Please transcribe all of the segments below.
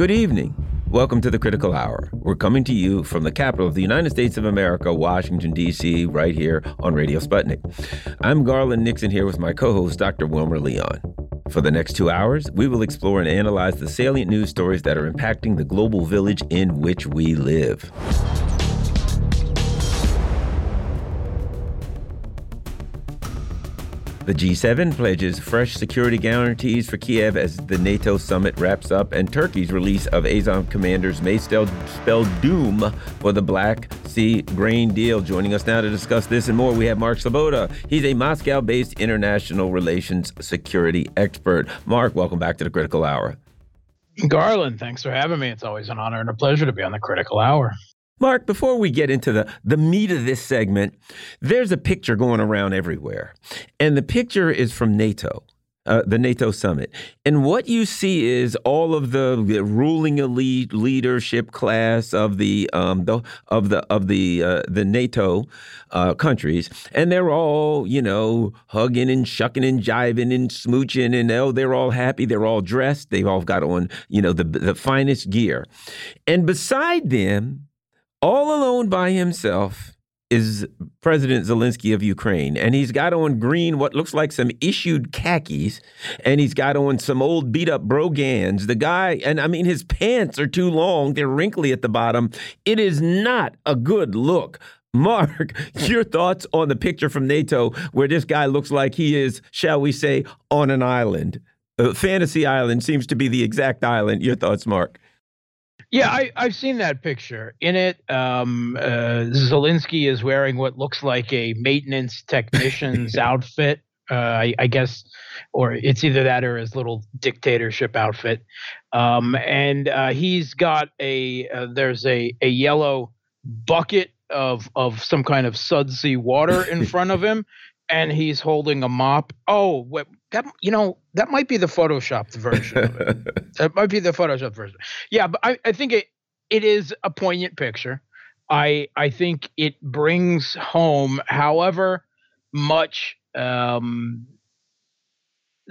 Good evening. Welcome to the Critical Hour. We're coming to you from the capital of the United States of America, Washington, D.C., right here on Radio Sputnik. I'm Garland Nixon here with my co host, Dr. Wilmer Leon. For the next two hours, we will explore and analyze the salient news stories that are impacting the global village in which we live. The G7 pledges fresh security guarantees for Kiev as the NATO summit wraps up, and Turkey's release of Azov commanders may spell, spell doom for the Black Sea grain deal. Joining us now to discuss this and more, we have Mark Sleboda. He's a Moscow based international relations security expert. Mark, welcome back to the Critical Hour. Garland, thanks for having me. It's always an honor and a pleasure to be on the Critical Hour. Mark, before we get into the, the meat of this segment, there's a picture going around everywhere. And the picture is from NATO. Uh, the NATO summit. And what you see is all of the, ruling elite leadership class of the um, the of the of the uh, the NATO uh, countries, and they're all you know hugging and shucking and jiving and smooching, and oh, they're all happy. They're all dressed. They've all got on you know the the finest gear, and beside them all alone by himself is President Zelensky of Ukraine. And he's got on green, what looks like some issued khakis, and he's got on some old beat up brogans. The guy, and I mean, his pants are too long, they're wrinkly at the bottom. It is not a good look. Mark, your thoughts on the picture from NATO where this guy looks like he is, shall we say, on an island? Uh, Fantasy Island seems to be the exact island. Your thoughts, Mark? Yeah, I, have seen that picture. In it, um, uh, Zelensky is wearing what looks like a maintenance technician's outfit. Uh, I, I, guess, or it's either that or his little dictatorship outfit. Um, and uh, he's got a uh, there's a a yellow bucket of of some kind of sudsy water in front of him, and he's holding a mop. Oh, what, that you know that might be the photoshopped version of it. that might be the photoshopped version. Yeah, but I, I think it it is a poignant picture. I I think it brings home, however much um,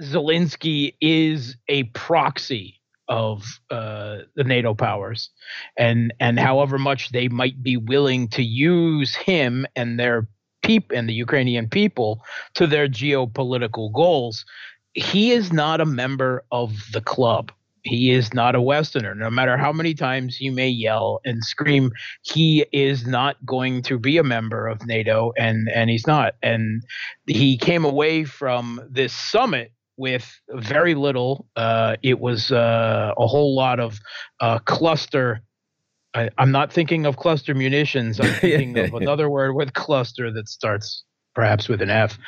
Zelensky is a proxy of uh, the NATO powers, and and however much they might be willing to use him and their people and the Ukrainian people to their geopolitical goals. He is not a member of the club. He is not a Westerner. No matter how many times you may yell and scream, he is not going to be a member of NATO, and and he's not. And he came away from this summit with very little. Uh, it was uh, a whole lot of uh, cluster I, am not thinking of cluster munitions. I'm thinking of another word with cluster that starts perhaps with an F.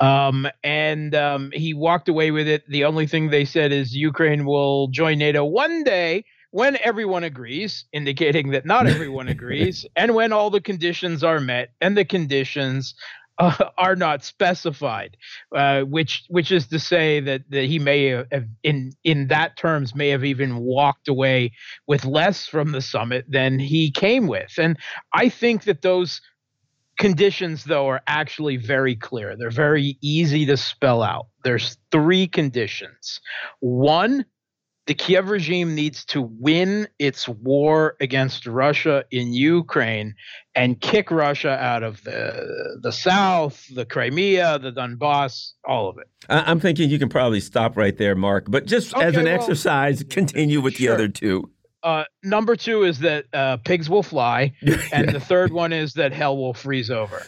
Um, and um, he walked away with it. The only thing they said is Ukraine will join NATO one day when everyone agrees, indicating that not everyone agrees, and when all the conditions are met. And the conditions uh, are not specified, uh, which which is to say that, that he may have in in that terms may have even walked away with less from the summit than he came with, and I think that those conditions though are actually very clear. They're very easy to spell out. There's three conditions. One the Kiev regime needs to win its war against Russia in Ukraine and kick Russia out of the the south, the Crimea, the Donbass, all of it. I'm thinking you can probably stop right there, Mark. But just okay, as an well, exercise, continue with sure. the other two. Uh, number two is that uh, pigs will fly, and yeah. the third one is that hell will freeze over.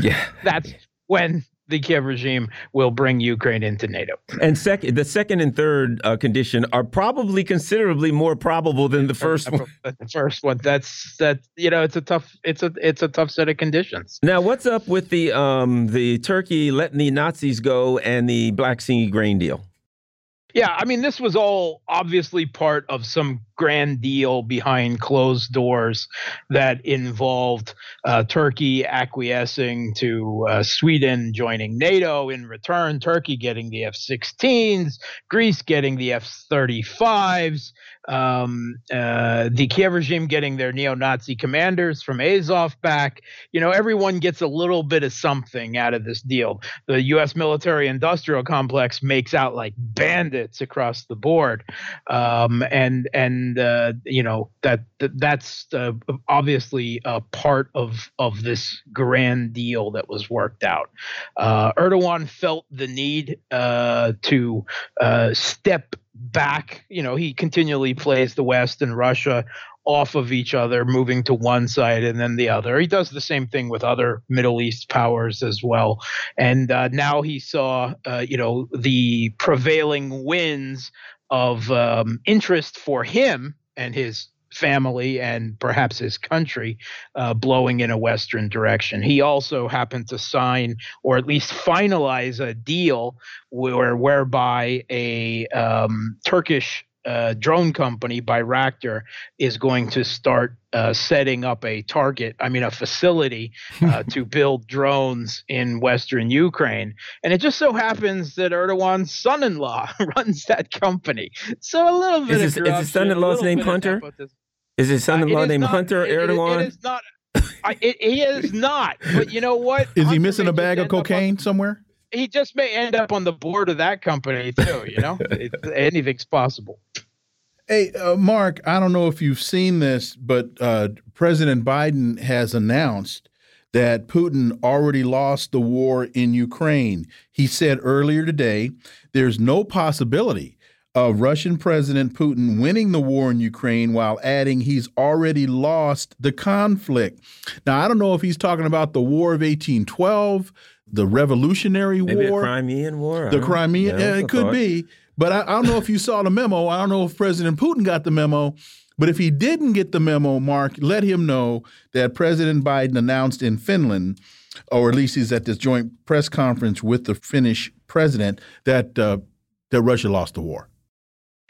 yeah, that's when the Kiev regime will bring Ukraine into NATO. And second, the second and third uh, condition are probably considerably more probable than the first one. The first one, that's that. You know, it's a tough, it's a, it's a tough set of conditions. Now, what's up with the um the Turkey letting the Nazis go and the Black Sea grain deal? Yeah, I mean, this was all obviously part of some grand deal behind closed doors that involved uh, Turkey acquiescing to uh, Sweden joining NATO in return, Turkey getting the F 16s, Greece getting the F 35s, um, uh, the Kiev regime getting their neo Nazi commanders from Azov back. You know, everyone gets a little bit of something out of this deal. The U.S. military industrial complex makes out like bandits across the board. Um, and, and and uh, you know that, that that's uh, obviously a part of of this grand deal that was worked out. Uh, Erdogan felt the need uh, to uh, step back. You know, he continually plays the West and Russia off of each other, moving to one side and then the other. He does the same thing with other Middle East powers as well. And uh, now he saw, uh, you know, the prevailing winds of um, interest for him and his family and perhaps his country uh, blowing in a Western direction. He also happened to sign or at least finalize a deal where, whereby a um, Turkish uh, drone company Bayraktar is going to start uh, setting up a target, I mean, a facility uh, to build drones in Western Ukraine. And it just so happens that Erdogan's son in law runs that company. So a little bit is, his, is his son in law's name Hunter? Is his son in law named not, Hunter it, Erdogan? It, it is not. I, it, he is not. But you know what? Is Hunter he missing a bag of cocaine on- somewhere? he just may end up on the board of that company too. You know, it, anything's possible. Hey, uh, Mark, I don't know if you've seen this, but uh, President Biden has announced that Putin already lost the war in Ukraine. He said earlier today there's no possibility of Russian President Putin winning the war in Ukraine while adding he's already lost the conflict. Now, I don't know if he's talking about the War of 1812, the Revolutionary Maybe War, the Crimean War. The don't- yeah, yeah, it could thought. be. But I, I don't know if you saw the memo. I don't know if President Putin got the memo. But if he didn't get the memo, Mark, let him know that President Biden announced in Finland, or at least he's at this joint press conference with the Finnish president, that uh, that Russia lost the war.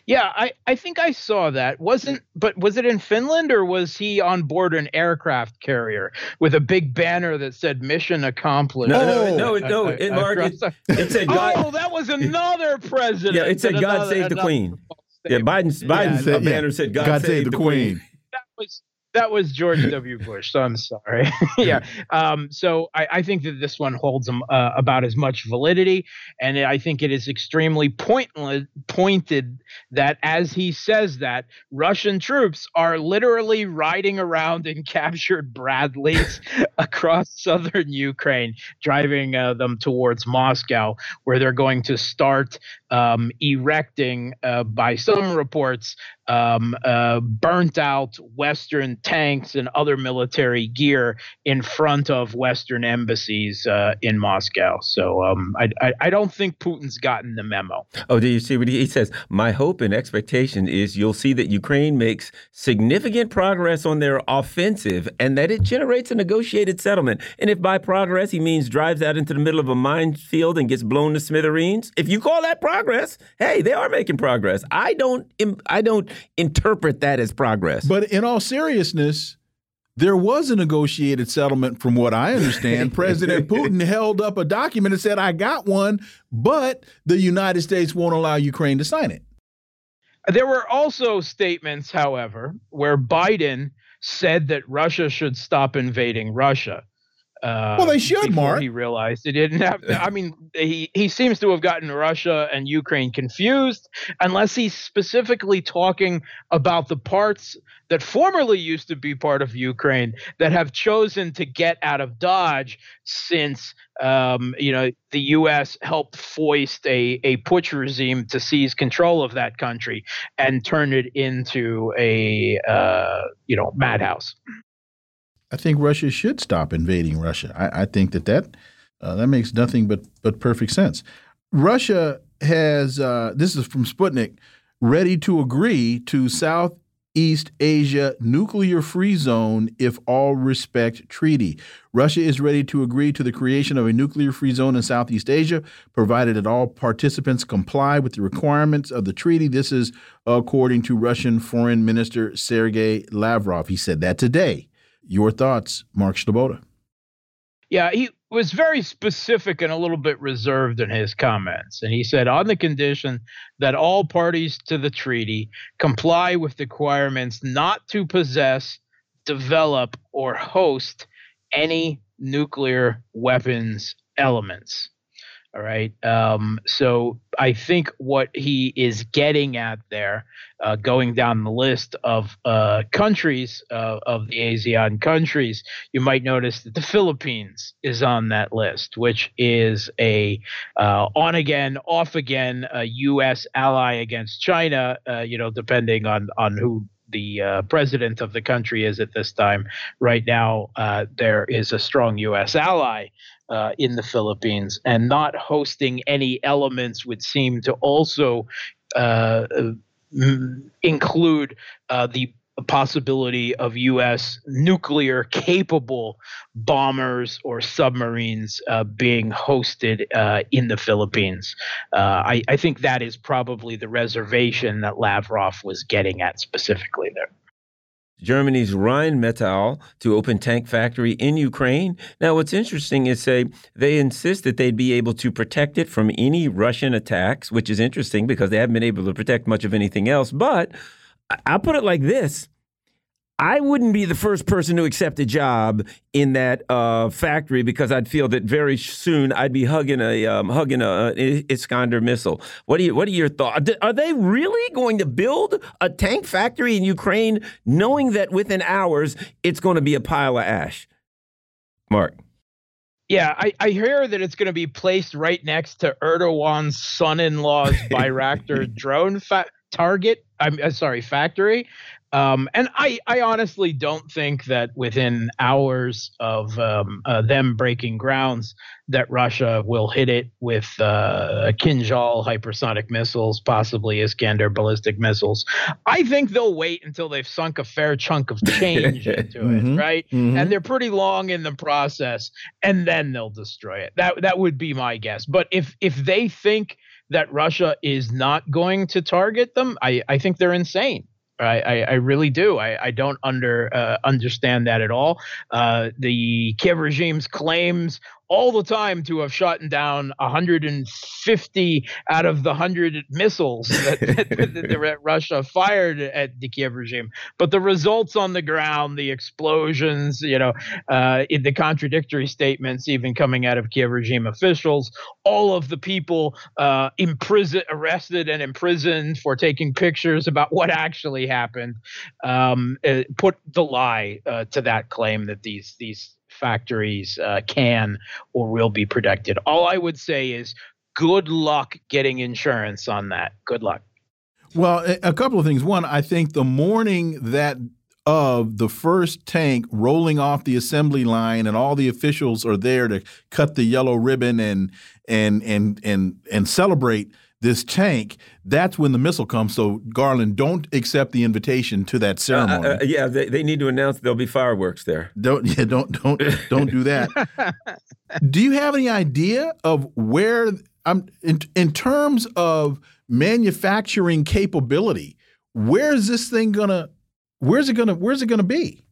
Yeah, I, I think I saw that. Wasn't but was it in Finland or was he on board an aircraft carrier with a big banner that said mission accomplished? No, no, no, it, no. Uh, It, Mark, it, across- it said God. oh, that was another president. yeah, it said God another- save the Queen. Yeah, statement. Biden's Biden's said- uh, yeah. banner said God, save, the Queen. that was that was George W. Bush. So I'm sorry. yeah. Um, so I, I think that this one holds um, uh, about as much validity, and I think it is extremely pointless, pointed that as he says that Russian troops are literally riding around in captured Bradleys across southern Ukraine, driving uh, them towards Moscow, where they're going to start um, erecting, uh, by some reports, um, uh, burnt out Western tanks and other military gear in front of Western embassies uh, in Moscow. So um, I, I, I don't think Putin's gotten the memo. Oh, do you see what he, he says? My hope and expectation is you'll see that Ukraine makes significant progress on their offensive and that it generates a negotiated settlement. And if by progress he means drives out into the middle of a minefield and gets blown to smithereens, if you call that progress, hey, they are making progress. I don't I don't interpret that as progress. But in all seriousness, there was a negotiated settlement, from what I understand. President Putin held up a document and said, I got one, but the United States won't allow Ukraine to sign it. There were also statements, however, where Biden said that Russia should stop invading Russia. Uh, Well, they should, Mark. He realized he didn't have. I mean, he he seems to have gotten Russia and Ukraine confused, unless he's specifically talking about the parts that formerly used to be part of Ukraine that have chosen to get out of Dodge since um, you know the U.S. helped foist a a putsch regime to seize control of that country and turn it into a uh, you know madhouse. I think Russia should stop invading Russia. I, I think that that uh, that makes nothing but but perfect sense. Russia has uh, this is from Sputnik ready to agree to Southeast Asia nuclear free zone if all respect treaty. Russia is ready to agree to the creation of a nuclear free zone in Southeast Asia, provided that all participants comply with the requirements of the treaty. This is according to Russian Foreign Minister Sergei Lavrov. He said that today. Your thoughts, Mark Sleboda. Yeah, he was very specific and a little bit reserved in his comments. And he said, on the condition that all parties to the treaty comply with the requirements not to possess, develop, or host any nuclear weapons elements. All right. Um, so I think what he is getting at there, uh, going down the list of uh, countries uh, of the ASEAN countries, you might notice that the Philippines is on that list, which is a uh, on again, off again U.S. ally against China. Uh, you know, depending on on who the uh, president of the country is at this time. Right now, uh, there is a strong U.S. ally uh, in the Philippines, and not hosting any elements would seem to also uh, include uh, the possibility of U.S. nuclear capable bombers or submarines uh, being hosted uh, in the Philippines. Uh, I, I, think that is probably the reservation that Lavrov was getting at specifically there. Germany's Rheinmetall to open tank factory in Ukraine. Now, what's interesting is say they insist that they'd be able to protect it from any Russian attacks, which is interesting because they haven't been able to protect much of anything else. But I'll put it like this I wouldn't be the first person to accept a job in that uh, factory because I'd feel that very soon I'd be hugging a um, hugging a, a Iskander missile. What are you, What are your thoughts? Are they really going to build a tank factory in Ukraine, knowing that within hours it's going to be a pile of ash? Mark. Yeah, I, I hear that it's going to be placed right next to Erdogan's son-in-law's Bayraktar drone fa- target. I'm uh, sorry, factory. Um, and I, I honestly don't think that within hours of um, uh, them breaking grounds, that Russia will hit it with uh, Kinzhal hypersonic missiles, possibly Iskander ballistic missiles. I think they'll wait until they've sunk a fair chunk of change into mm-hmm, it, right? Mm-hmm. And they're pretty long in the process, and then they'll destroy it. That that would be my guess. But if if they think that Russia is not going to target them, I, I think they're insane. I, I, I, really do. I, I don't under uh, understand that at all. Uh, the Kiev regime's claims all the time to have shot down 150 out of the 100 missiles that, that, that, Russia fired at the Kiev regime. But the results on the ground, the explosions, you know, uh, the contradictory statements even coming out of Kiev regime officials, all of the people uh, imprisoned, arrested, and imprisoned for taking pictures about what actually happened, um, uh, put the lie uh, to that claim that these these factories uh, can or will be protected. All I would say is good luck getting insurance on that. Good luck. Well, a couple of things. One, I think the morning that of the first tank rolling off the assembly line and all the officials are there to cut the yellow ribbon and and and and and celebrate this tank, that's when the missile comes. So, Garland, don't accept the invitation to that ceremony. Uh, uh, yeah, they, they need to announce there'll be fireworks there. Don't yeah, don't don't don't do that. do you have any idea of where I'm um, in, in terms of manufacturing capability? Where is this thing gonna? Where's it gonna? Where's it gonna be?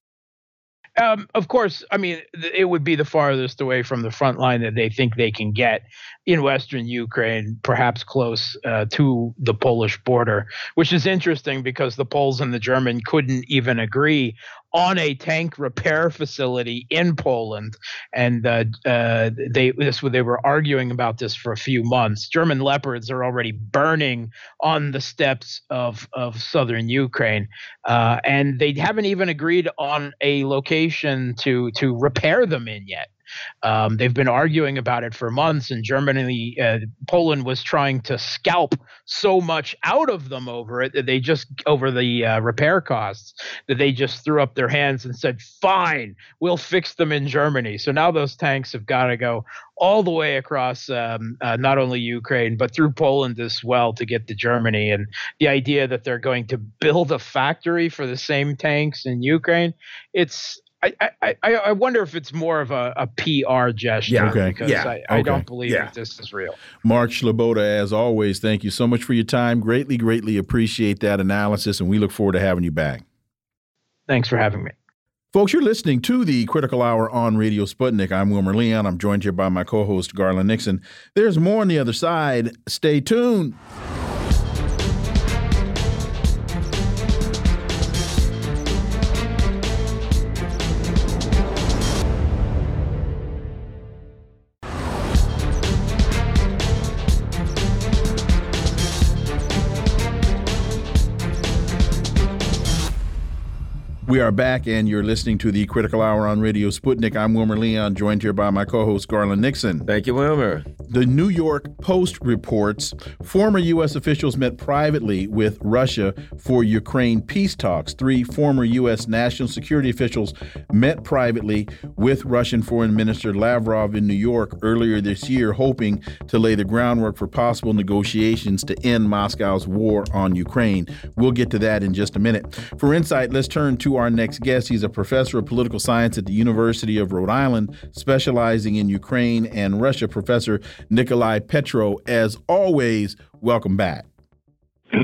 Um, of course, I mean, it would be the farthest away from the front line that they think they can get in western Ukraine, perhaps close uh, to the Polish border, which is interesting because the Poles and the German couldn't even agree on a tank repair facility in Poland, and uh, uh, they this they were arguing about this for a few months. German Leopards are already burning on the steppes of of southern Ukraine, uh, and they haven't even agreed on a location to to repair them in yet. Um, they've been arguing about it for months, and Germany, uh, Poland was trying to scalp so much out of them over it that they just over the uh, repair costs that they just threw up their hands and said, "Fine, we'll fix them in Germany." So now those tanks have got to go all the way across um, uh, not only Ukraine but through Poland as well to get to Germany. And the idea that they're going to build a factory for the same tanks in Ukraine, it's I, I, I wonder if it's more of a, a PR gesture. Yeah, okay. Because yeah, I, okay. I don't believe yeah. that this is real. Mark Sleboda, as always, thank you so much for your time. Greatly, greatly appreciate that analysis, and we look forward to having you back. Thanks for having me. Folks, you're listening to the Critical Hour on Radio Sputnik. I'm Wilmer Leon. I'm joined here by my co host, Garland Nixon. There's more on the other side. Stay tuned. Are back, and you're listening to the Critical Hour on Radio Sputnik. I'm Wilmer Leon, joined here by my co host, Garland Nixon. Thank you, Wilmer. The New York Post reports former U.S. officials met privately with Russia for Ukraine peace talks. Three former U.S. national security officials met privately with Russian Foreign Minister Lavrov in New York earlier this year, hoping to lay the groundwork for possible negotiations to end Moscow's war on Ukraine. We'll get to that in just a minute. For insight, let's turn to our next guest. He's a professor of political science at the University of Rhode Island, specializing in Ukraine and Russia. Professor Nicolai Petro, as always, welcome back.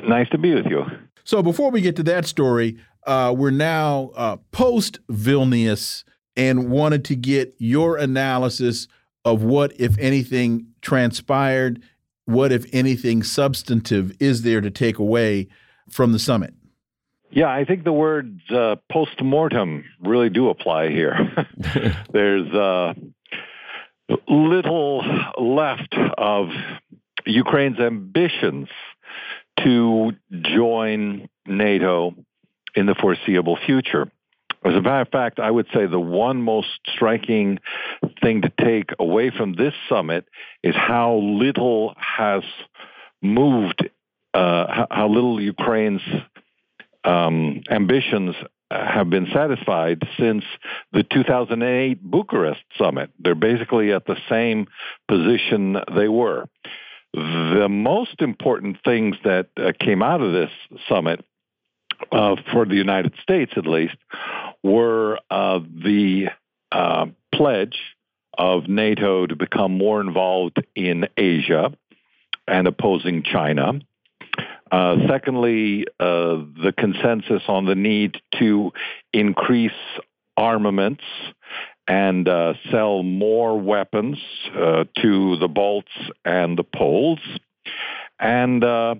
Nice to be with you. So, before we get to that story, uh, we're now uh, post Vilnius and wanted to get your analysis of what, if anything, transpired. What, if anything, substantive is there to take away from the summit? Yeah, I think the words uh, post mortem really do apply here. There's uh, little left of Ukraine's ambitions to join NATO in the foreseeable future. As a matter of fact, I would say the one most striking thing to take away from this summit is how little has moved, uh, how little Ukraine's um, ambitions have been satisfied since the 2008 Bucharest summit. They're basically at the same position they were. The most important things that uh, came out of this summit, uh, for the United States at least, were uh, the uh, pledge of NATO to become more involved in Asia and opposing China. Uh, secondly, uh, the consensus on the need to increase armaments and uh, sell more weapons uh, to the Balts and the Poles. And uh,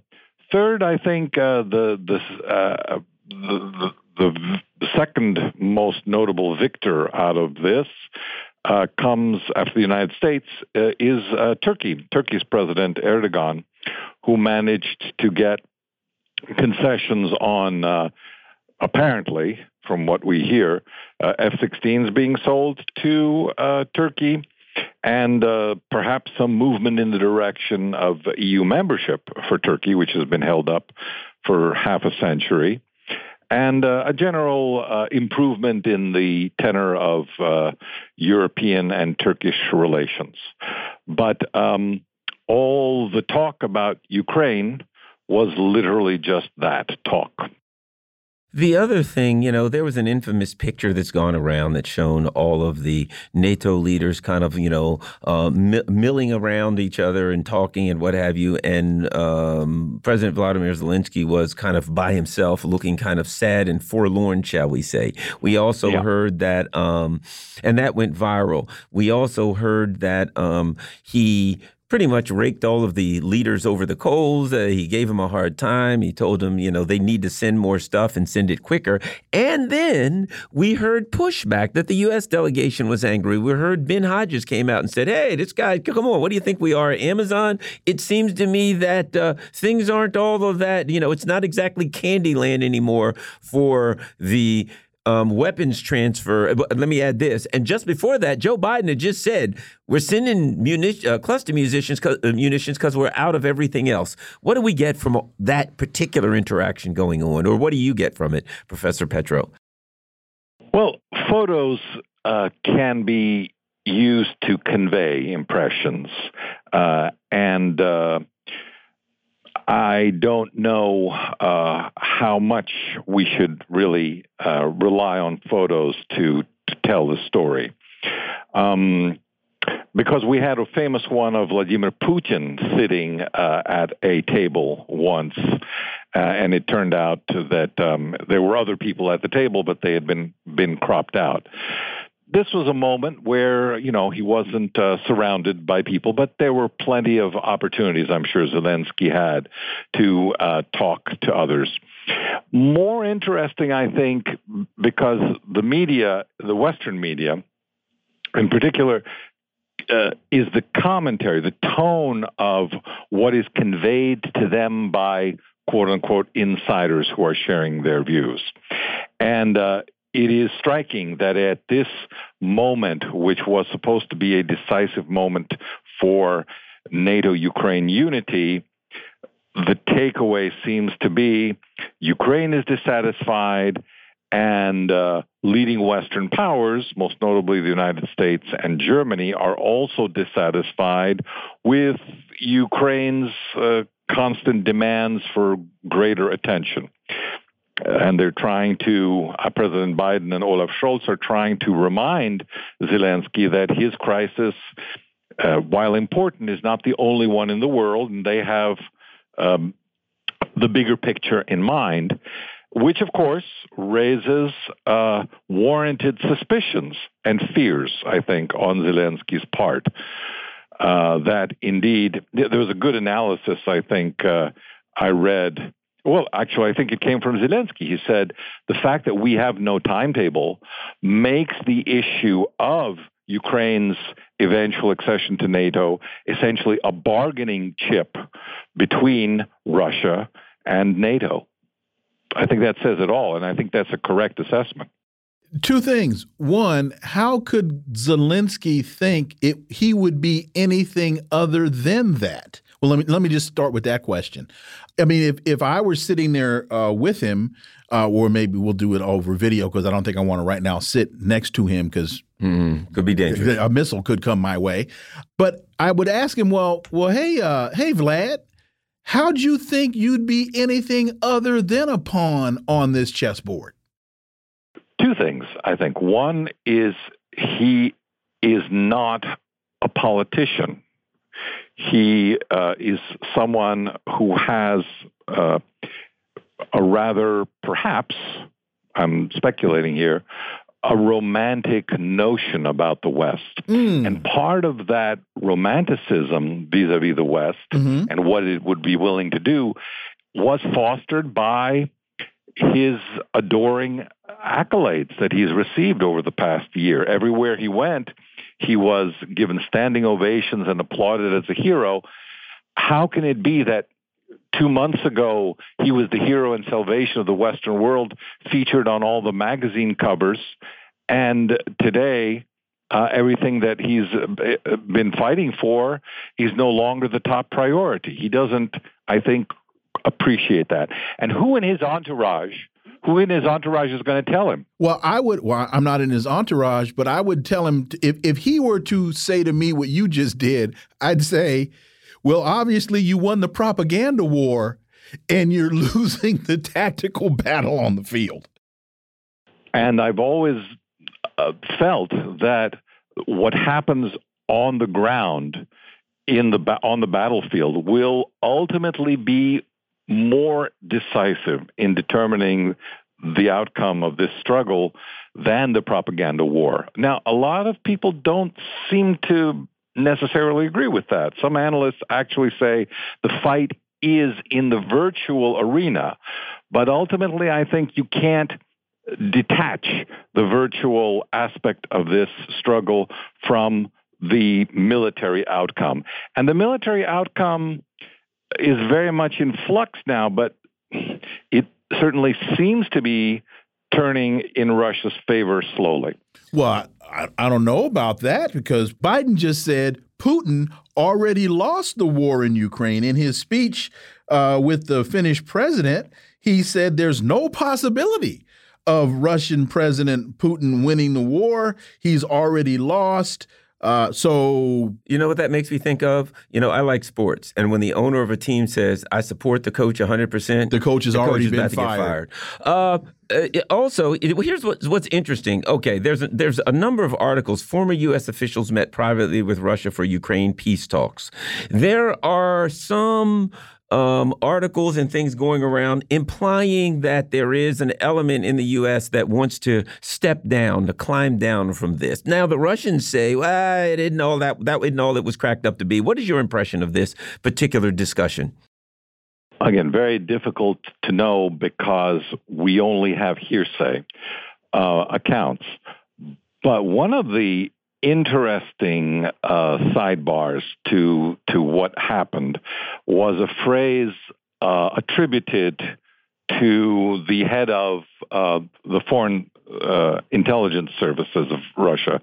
third, I think the, the, the, the, the second most notable victor out of this uh, comes after the United States uh, is uh, Turkey. Turkey's President Erdogan, who managed to get concessions on, uh, apparently, from what we hear, uh, F 16s being sold to Turkey. And perhaps some movement in the direction of EU membership for Turkey, which has been held up for half a century and uh, a general uh, improvement in the tenor of uh, European and Turkish relations. But um, all the talk about Ukraine was literally just that talk. The other thing, you know, there was an infamous picture that's gone around that's shown all of the NATO leaders kind of, you know, uh, milling around each other and talking and what have you. And um, President Vladimir Zelensky was kind of by himself, looking kind of sad and forlorn, shall we say. We also yeah. heard that, um, and that went viral. We also heard that um, he pretty much raked all of the leaders over the coals. Uh, he gave them a hard time. He told them, you know, they need to send more stuff and send it quicker. And then we heard pushback that the U.S. delegation was angry. We heard Ben Hodges came out and said, hey, this guy, come on, what do you think we are, Amazon? It seems to me that uh, things aren't all of that, you know, it's not exactly Candyland anymore for the um, weapons transfer. Let me add this. And just before that, Joe Biden had just said we're sending uh, cluster munitions uh, munitions because we're out of everything else. What do we get from that particular interaction going on, or what do you get from it, Professor Petro? Well, photos uh, can be used to convey impressions, uh, and uh, I don't know uh, how much we should really uh, rely on photos to, to tell the story. Um, because we had a famous one of Vladimir Putin sitting uh, at a table once, uh, and it turned out that um, there were other people at the table, but they had been been cropped out this was a moment where you know he wasn't uh, surrounded by people, but there were plenty of opportunities. I'm sure Zelensky had to uh, talk to others. More interesting, I think, because the media, the Western media, in particular, uh, is the commentary, the tone of what is conveyed to them by quote unquote insiders who are sharing their views. And uh, it is striking that at this moment, which was supposed to be a decisive moment for NATO Ukraine unity, the takeaway seems to be Ukraine is dissatisfied and uh, leading Western powers, most notably the United States and Germany, are also dissatisfied with Ukraine's uh, constant demands for greater attention. And they're trying to, uh, President Biden and Olaf Scholz are trying to remind Zelensky that his crisis, uh, while important, is not the only one in the world, and they have um, the bigger picture in mind which of course raises uh, warranted suspicions and fears, I think, on Zelensky's part. Uh, that indeed, there was a good analysis, I think, uh, I read. Well, actually, I think it came from Zelensky. He said the fact that we have no timetable makes the issue of Ukraine's eventual accession to NATO essentially a bargaining chip between Russia and NATO. I think that says it all, and I think that's a correct assessment. Two things. One, how could Zelensky think it, he would be anything other than that? Well, let me let me just start with that question. I mean, if if I were sitting there uh, with him, uh, or maybe we'll do it over video because I don't think I want to right now sit next to him because mm, could be dangerous. A missile could come my way. But I would ask him, well, well, hey, uh, hey, Vlad, How'd you think you'd be anything other than a pawn on this chessboard? Two things, I think. One is he is not a politician. He uh, is someone who has uh, a rather, perhaps, I'm speculating here, a romantic notion about the West. Mm. And part of that romanticism vis a vis the West mm-hmm. and what it would be willing to do was fostered by his adoring accolades that he's received over the past year. Everywhere he went, he was given standing ovations and applauded as a hero. How can it be that two months ago he was the hero and salvation of the Western world, featured on all the magazine covers, and today uh, everything that he's been fighting for is no longer the top priority. He doesn't, I think, appreciate that. And who in his entourage? Who in his entourage is going to tell him? Well, I would. Well, I'm not in his entourage, but I would tell him if if he were to say to me what you just did, I'd say, "Well, obviously you won the propaganda war, and you're losing the tactical battle on the field." And I've always uh, felt that what happens on the ground in the on the battlefield will ultimately be more decisive in determining the outcome of this struggle than the propaganda war. Now, a lot of people don't seem to necessarily agree with that. Some analysts actually say the fight is in the virtual arena, but ultimately I think you can't detach the virtual aspect of this struggle from the military outcome. And the military outcome is very much in flux now, but it certainly seems to be turning in Russia's favor slowly. Well, I, I don't know about that because Biden just said Putin already lost the war in Ukraine. In his speech uh, with the Finnish president, he said there's no possibility of Russian President Putin winning the war. He's already lost. Uh, so you know what that makes me think of? You know, I like sports, and when the owner of a team says, "I support the coach 100 percent," the coach has the already coach been fired. fired. Uh, uh also, here's what's, what's interesting. Okay, there's a, there's a number of articles. Former U.S. officials met privately with Russia for Ukraine peace talks. There are some um, articles and things going around implying that there is an element in the U.S. that wants to step down, to climb down from this. Now, the Russians say, well, it isn't all that, that isn't all it was cracked up to be. What is your impression of this particular discussion? Again, very difficult to know because we only have hearsay uh, accounts. But one of the interesting uh, sidebars to to what happened was a phrase uh, attributed to the head of uh, the foreign uh, intelligence services of Russia,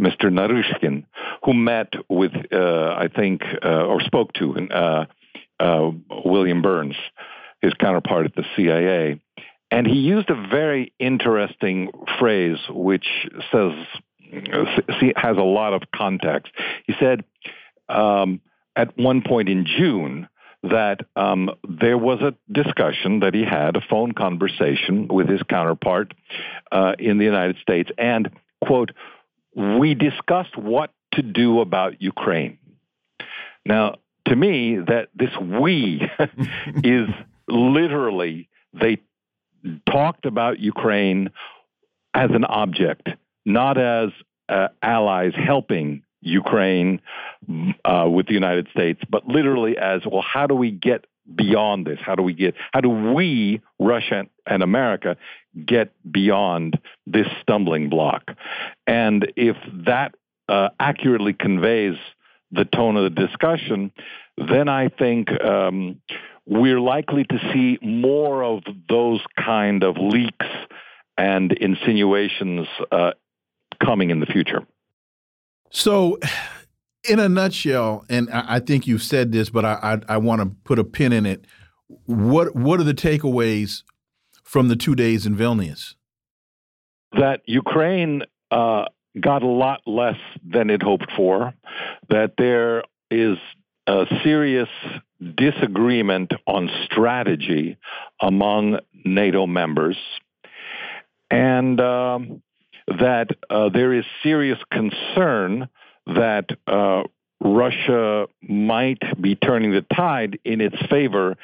Mr. Naryshkin, who met with, uh, I think, uh, or spoke to William Burns, his counterpart at the CIA. And he used a very interesting phrase which says, has a lot of context. He said, um, at one point in June, that um, there was a discussion that he had, a phone conversation with his counterpart uh, in the United States, and, quote, we discussed what to do about Ukraine. Now, to me, that this we is literally they talked about Ukraine as an object, not as uh, allies helping Ukraine uh, with the United States, but literally as well, how do we get beyond this? How do we get, how do we, Russia and America, get beyond this stumbling block? And if that uh, accurately conveys the tone of the discussion, then I think um, we're likely to see more of those kind of leaks and insinuations uh, coming in the future. So, in a nutshell, and I, think you've said this, but I, I, I want to put a pin in it. What what are the takeaways from the two days in Vilnius? That Ukraine uh, got a lot less than it hoped for. That there is a serious disagreement on strategy among NATO members, and um, that uh, there is serious concern that uh, Russia might be turning the tide in its favor,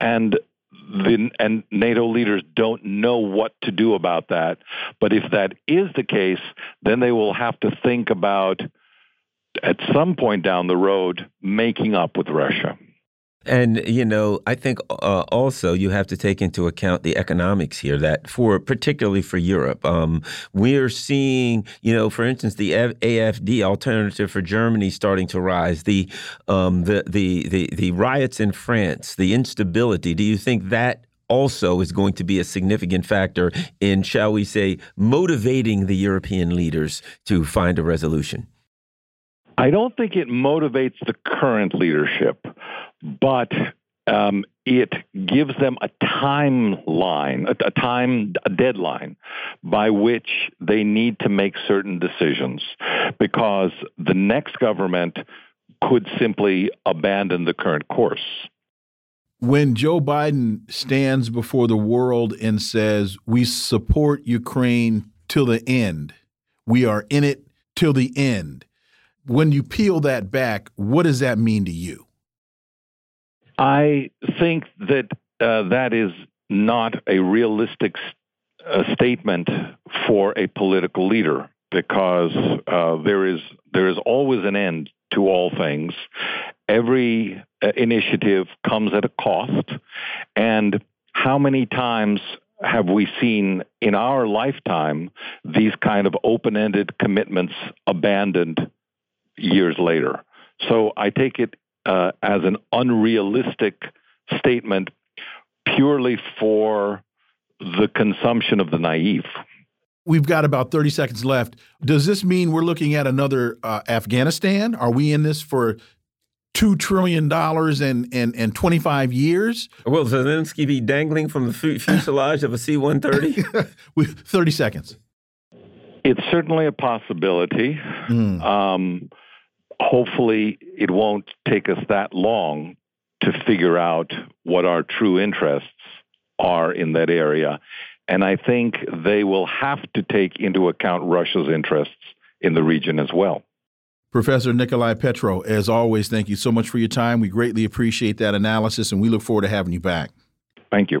and the, and NATO leaders don't know what to do about that. But if that is the case, then they will have to think about at some point down the road making up with Russia. And, you know, I think uh, also you have to take into account the economics here that for particularly for Europe, um, we're seeing, you know, for instance, the AFD alternative for Germany starting to rise, the, um, the, the, the, the riots in France, the instability. Do you think that also is going to be a significant factor in, shall we say, motivating the European leaders to find a resolution? I don't think it motivates the current leadership but um, it gives them a timeline, a, a time, a deadline by which they need to make certain decisions because the next government could simply abandon the current course. When Joe Biden stands before the world and says, We support Ukraine till the end, we are in it till the end. When you peel that back, what does that mean to you? I think that uh, that is not a realistic uh, statement for a political leader because uh, there is there is always an end to all things. Every uh, initiative comes at a cost, and how many times have we seen in our lifetime these kind of open-ended commitments abandoned years later? So I take it uh, as an unrealistic statement purely for the consumption of the naive. We've got about 30 seconds left. Does this mean we're looking at another uh, Afghanistan? Are we in this for two trillion dollars and, and and 25 years? Will Zelensky be dangling from the fuselage of a C-130? 30 seconds. It's certainly a possibility. Mm. Um, hopefully it won't take us that long to figure out what our true interests are in that area. And I think they will have to take into account Russia's interests in the region as well. Professor Nicolai Petro, as always, thank you so much for your time. We greatly appreciate that analysis and we look forward to having you back. Thank you.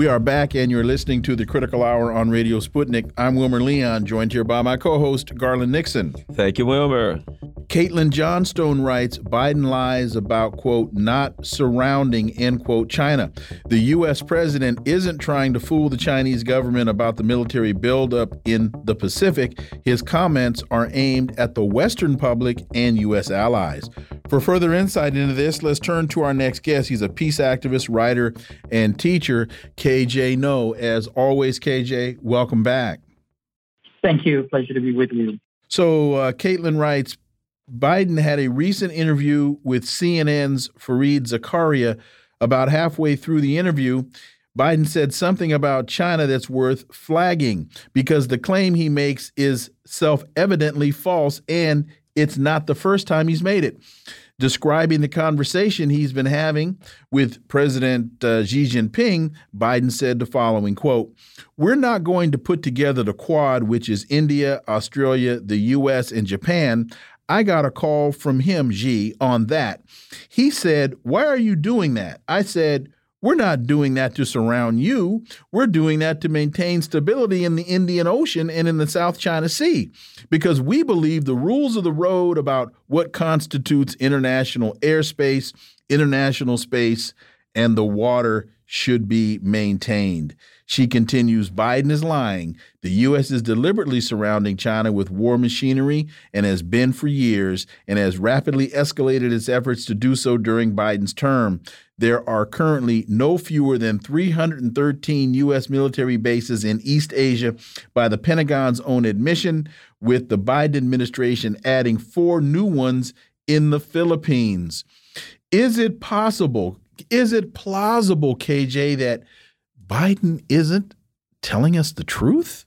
We are back, and you're listening to the Critical Hour on Radio Sputnik. I'm Wilmer Leon, joined here by my co host, Garland Nixon. Thank you, Wilmer. Caitlin Johnstone writes Biden lies about, quote, not surrounding, end quote, China. The U.S. president isn't trying to fool the Chinese government about the military buildup in the Pacific. His comments are aimed at the Western public and U.S. allies. For further insight into this, let's turn to our next guest. He's a peace activist, writer, and teacher. KJ Noh. As always, KJ, welcome back. Thank you. Pleasure to be with you. So, uh, Caitlin writes Biden had a recent interview with CNN's Fareed Zakaria. About halfway through the interview, Biden said something about China that's worth flagging because the claim he makes is self evidently false and it's not the first time he's made it describing the conversation he's been having with President uh, Xi Jinping, Biden said the following quote, "We're not going to put together the Quad, which is India, Australia, the US and Japan. I got a call from him, Xi, on that. He said, "Why are you doing that?" I said, we're not doing that to surround you. We're doing that to maintain stability in the Indian Ocean and in the South China Sea because we believe the rules of the road about what constitutes international airspace, international space, and the water should be maintained. She continues Biden is lying. The U.S. is deliberately surrounding China with war machinery and has been for years and has rapidly escalated its efforts to do so during Biden's term. There are currently no fewer than 313 U.S. military bases in East Asia by the Pentagon's own admission, with the Biden administration adding four new ones in the Philippines. Is it possible? Is it plausible, KJ, that Biden isn't telling us the truth?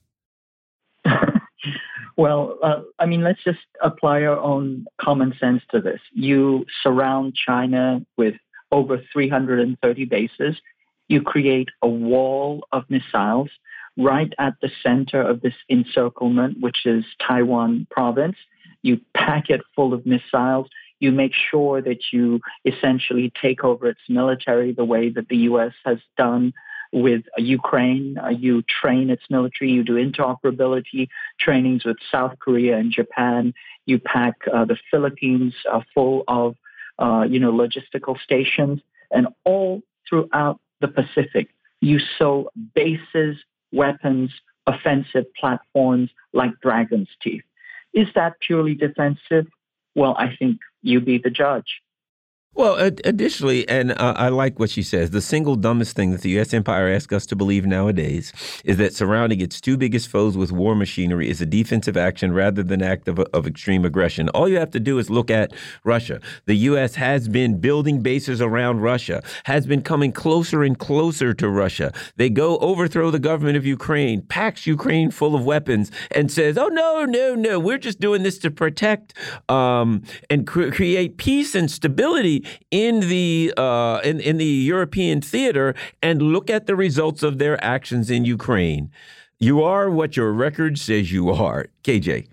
well, uh, I mean, let's just apply our own common sense to this. You surround China with over 330 bases. You create a wall of missiles right at the center of this encirclement, which is Taiwan province. You pack it full of missiles. You make sure that you essentially take over its military the way that the U.S. has done with Ukraine. Uh, you train its military. You do interoperability trainings with South Korea and Japan. You pack uh, the Philippines uh, full of, uh, you know, logistical stations, and all throughout the Pacific, you sow bases, weapons, offensive platforms like Dragon's Teeth. Is that purely defensive? Well, I think you be the judge. Well, additionally, and uh, I like what she says, the single dumbest thing that the U.S. empire asks us to believe nowadays is that surrounding its two biggest foes with war machinery is a defensive action rather than act of, of extreme aggression. All you have to do is look at Russia. The U.S. has been building bases around Russia, has been coming closer and closer to Russia. They go overthrow the government of Ukraine, packs Ukraine full of weapons, and says, oh, no, no, no, we're just doing this to protect um, and cre create peace and stability in the uh, in in the European theater and look at the results of their actions in Ukraine. You are what your record says you are, KJ.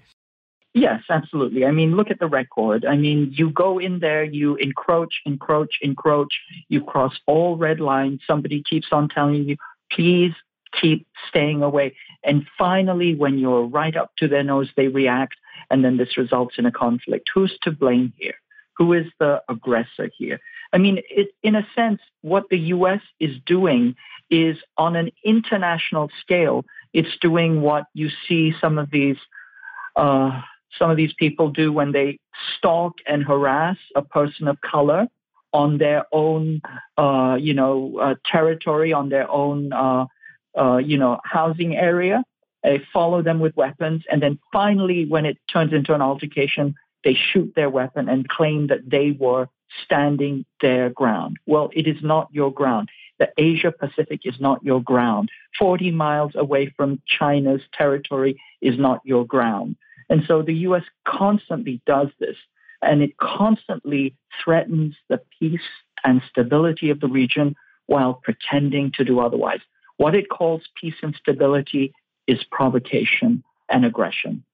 Yes, absolutely. I mean, look at the record. I mean, you go in there, you encroach, encroach, encroach, you cross all red lines. Somebody keeps on telling you, please keep staying away. And finally, when you're right up to their nose, they react, and then this results in a conflict. Who's to blame here? Who is the aggressor here? I mean, it, in a sense, what the U.S. is doing is on an international scale. It's doing what you see some of these uh, some of these people do when they stalk and harass a person of color on their own, uh, you know, uh, territory, on their own, uh, uh, you know, housing area. They follow them with weapons, and then finally, when it turns into an altercation, they shoot their weapon and claim that they were standing their ground. Well, it is not your ground. The Asia Pacific is not your ground. 40 miles away from China's territory is not your ground. And so the US constantly does this, and it constantly threatens the peace and stability of the region while pretending to do otherwise. What it calls peace and stability is provocation and aggression.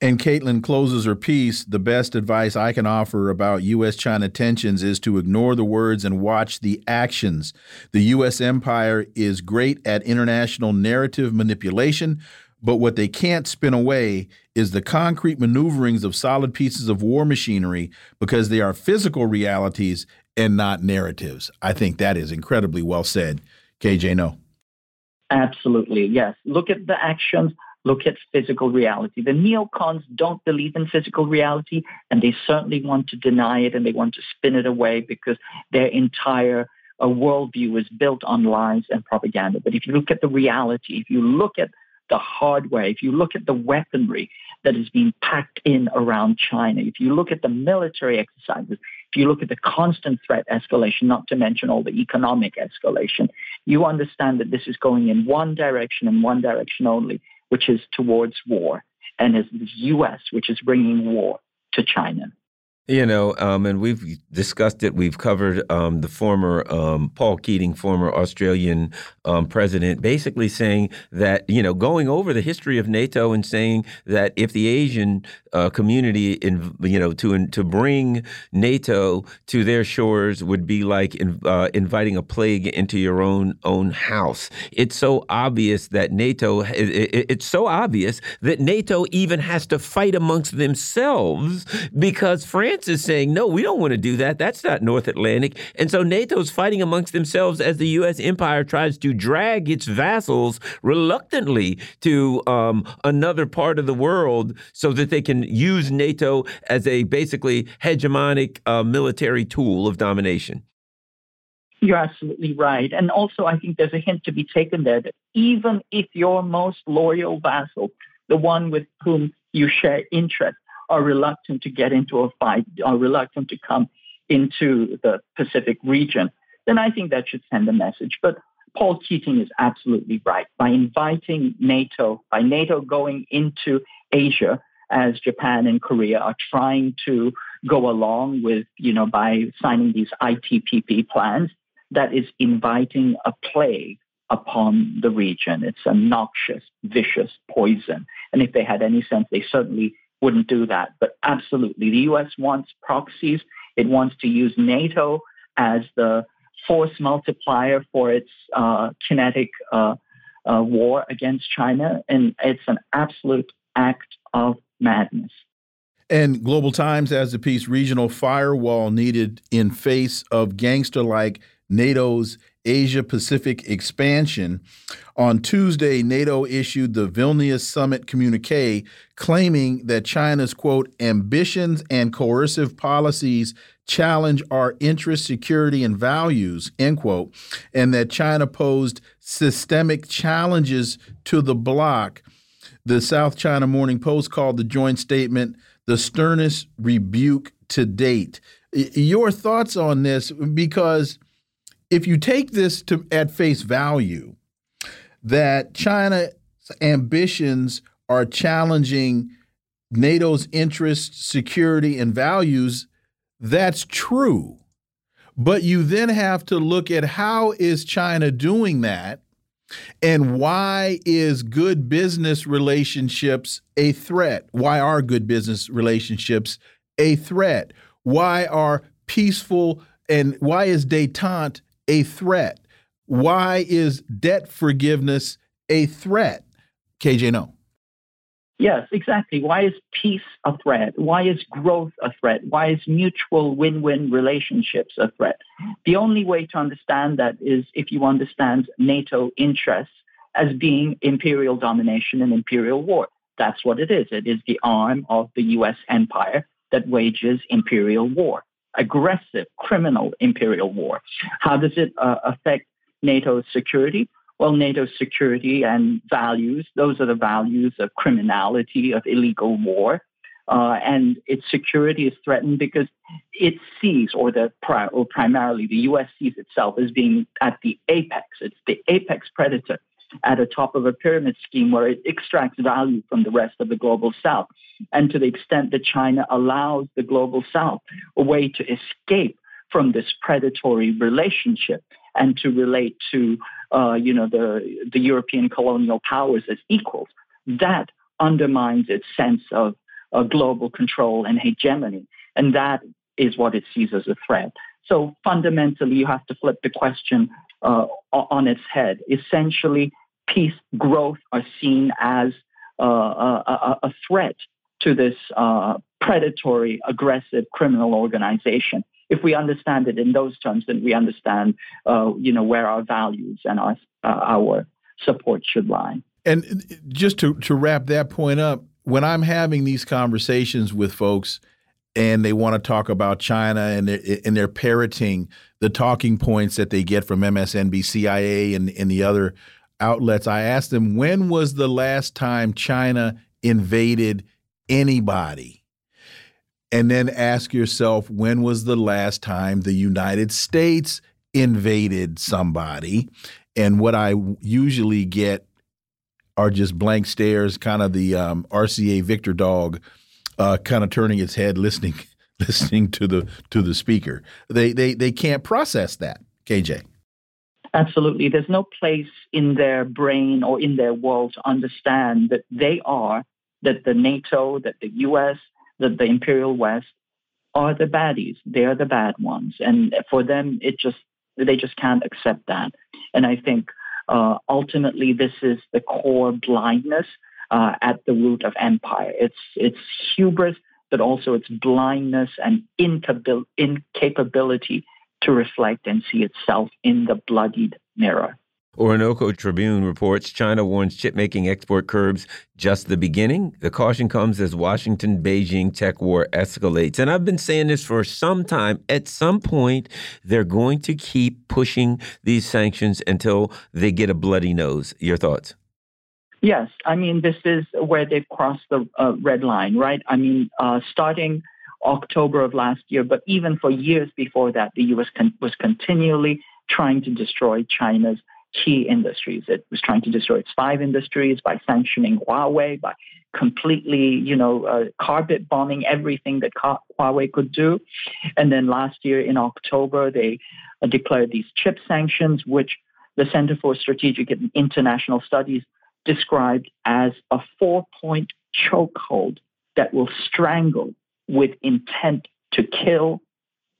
And Caitlin closes her piece. The best advice I can offer about U.S. China tensions is to ignore the words and watch the actions. The U.S. empire is great at international narrative manipulation, but what they can't spin away is the concrete maneuverings of solid pieces of war machinery because they are physical realities and not narratives. I think that is incredibly well said. KJ, Noh. Absolutely, yes. Look at the actions, look at physical reality. The neocons don't believe in physical reality, and they certainly want to deny it and they want to spin it away because their entire uh, worldview is built on lies and propaganda. But if you look at the reality, if you look at the hardware, if you look at the weaponry that is being packed in around China, if you look at the military exercises, if you look at the constant threat escalation, not to mention all the economic escalation, you understand that this is going in one direction and one direction only, which is towards war. And is the US which is bringing war to China. You know, um, and we've discussed it. We've covered um, the former um, Paul Keating, former Australian um, president, basically saying that you know going over the history of NATO and saying that if the Asian uh, community, in, you know, to to bring NATO to their shores would be like in, uh, inviting a plague into your own own house. It's so obvious that NATO. It, it, it's so obvious that NATO even has to fight amongst themselves because France France is saying, no, we don't want to do that. That's not North Atlantic. And so NATO's fighting amongst themselves as the U.S. empire tries to drag its vassals reluctantly to um, another part of the world so that they can use NATO as a basically hegemonic uh, military tool of domination. You're absolutely right. And also, I think there's a hint to be taken there that even if your most loyal vassal, the one with whom you share interests, are reluctant to get into a fight, are reluctant to come into the Pacific region, then I think that should send a message. But Paul Keating is absolutely right. By inviting NATO, by NATO going into Asia, as Japan and Korea are trying to go along with, you know, by signing these ITPP plans, that is inviting a plague upon the region. It's a noxious, vicious poison. And if they had any sense, they certainly wouldn't do that. But absolutely, the U.S. wants proxies. It wants to use NATO as the force multiplier for its uh, kinetic uh, uh, war against China. And it's an absolute act of madness. And Global Times has the piece regional firewall needed in face of gangster like NATO's Asia Pacific expansion. On Tuesday, NATO issued the Vilnius Summit communique claiming that China's, quote, ambitions and coercive policies challenge our interest, security, and values, end quote, and that China posed systemic challenges to the bloc. The South China Morning Post called the joint statement the sternest rebuke to date. Your thoughts on this? Because if you take this to at face value, that China's ambitions are challenging NATO's interests, security, and values, that's true. But you then have to look at how is China doing that and why is good business relationships a threat? Why are good business relationships a threat? Why are peaceful and why is detente a threat? Why is debt forgiveness a threat? KJ, Noh. Yes, exactly. Why is peace a threat? Why is growth a threat? Why is mutual win win relationships a threat? The only way to understand that is if you understand NATO interests as being imperial domination and imperial war. That's what it is. It is the arm of the US empire that wages imperial war aggressive, criminal imperial war. How does it uh, affect NATO's security? Well, NATO's security and values, those are the values of criminality, of illegal war. Uh, and its security is threatened because it sees, or the or primarily the U.S. sees itself as being at the apex. It's the apex predator at the top of a pyramid scheme where it extracts value from the rest of the global south. And to the extent that China allows the global south a way to escape from this predatory relationship and to relate to, uh, you know, the, the European colonial powers as equals, that undermines its sense of uh, global control and hegemony. And that is what it sees as a threat. So fundamentally, you have to flip the question uh, on its head. Essentially, peace, growth are seen as uh, a, a, threat to this uh, predatory, aggressive criminal organization. If we understand it in those terms, then we understand, uh, you know, where our values and our uh, our support should lie. And just to to wrap that point up, when I'm having these conversations with folks and they want to talk about China and they're, and they're parroting the talking points that they get from MSNBC, CIA, and, and the other outlets, I asked them, when was the last time China invaded anybody? And then ask yourself, when was the last time the United States invaded somebody? And what I usually get are just blank stares, kind of the um, RCA Victor dog, uh, kind of turning its head, listening, listening to the to the speaker. They they they can't process that. KJ. Absolutely. There's no place in their brain or in their world to understand that they are, that the NATO, that the US, that the Imperial West are the baddies. They are the bad ones. And for them, it just, they just can't accept that. And I think uh, ultimately this is the core blindness uh, at the root of empire. It's, it's hubris, but also it's blindness and incapability to reflect and see itself in the bloodied mirror. Orinoco Tribune reports China warns chip making export curbs just the beginning. The caution comes as Washington Beijing tech war escalates. And I've been saying this for some time. At some point, they're going to keep pushing these sanctions until they get a bloody nose. Your thoughts? Yes. I mean, this is where they've crossed the uh, red line, right? I mean, uh, starting October of last year, but even for years before that, the U.S. Con was continually trying to destroy China's key industries. It was trying to destroy its five industries by sanctioning Huawei, by completely, you know, uh, carpet bombing everything that Huawei could do. And then last year in October, they uh, declared these chip sanctions, which the Center for Strategic and International Studies described as a four-point chokehold that will strangle with intent to kill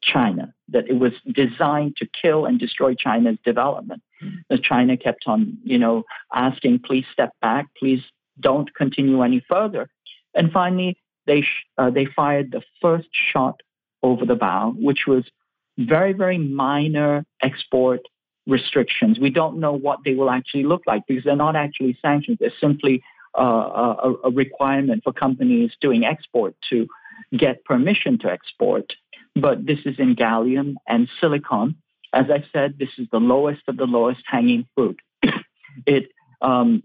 China, that it was designed to kill and destroy China's development. That China kept on, you know, asking, please step back, please don't continue any further. And finally, they, uh, they fired the first shot over the bow, which was very, very minor export restrictions. We don't know what they will actually look like because they're not actually sanctions. They're simply uh, a, a requirement for companies doing export to get permission to export. But this is in gallium and silicon. As I said, this is the lowest of the lowest hanging fruit. it um,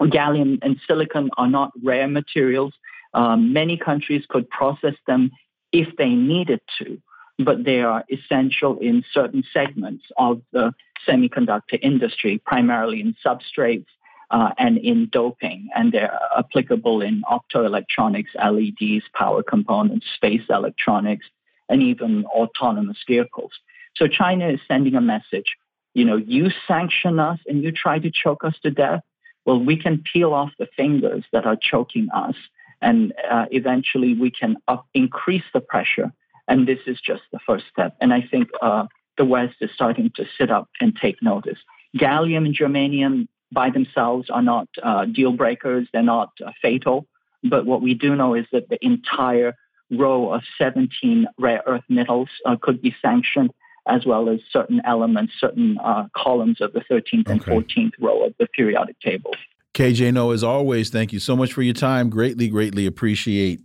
gallium and silicon are not rare materials. Um, many countries could process them if they needed to, but they are essential in certain segments of the semiconductor industry, primarily in substrates uh, and in doping, and they're applicable in optoelectronics, LEDs, power components, space electronics, and even autonomous vehicles. So China is sending a message. You know, you sanction us and you try to choke us to death. Well, we can peel off the fingers that are choking us, and uh, eventually we can up, increase the pressure. And this is just the first step. And I think uh, the West is starting to sit up and take notice. Gallium and germanium by themselves are not uh, deal breakers, they're not uh, fatal. But what we do know is that the entire row of 17 rare earth metals uh, could be sanctioned, as well as certain elements, certain uh, columns of the 13th and 14th row of the periodic table. KJ Noh, as always, thank you so much for your time. Greatly, greatly appreciate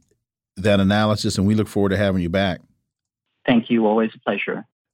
that analysis, and we look forward to having you back. Thank you. Always a pleasure.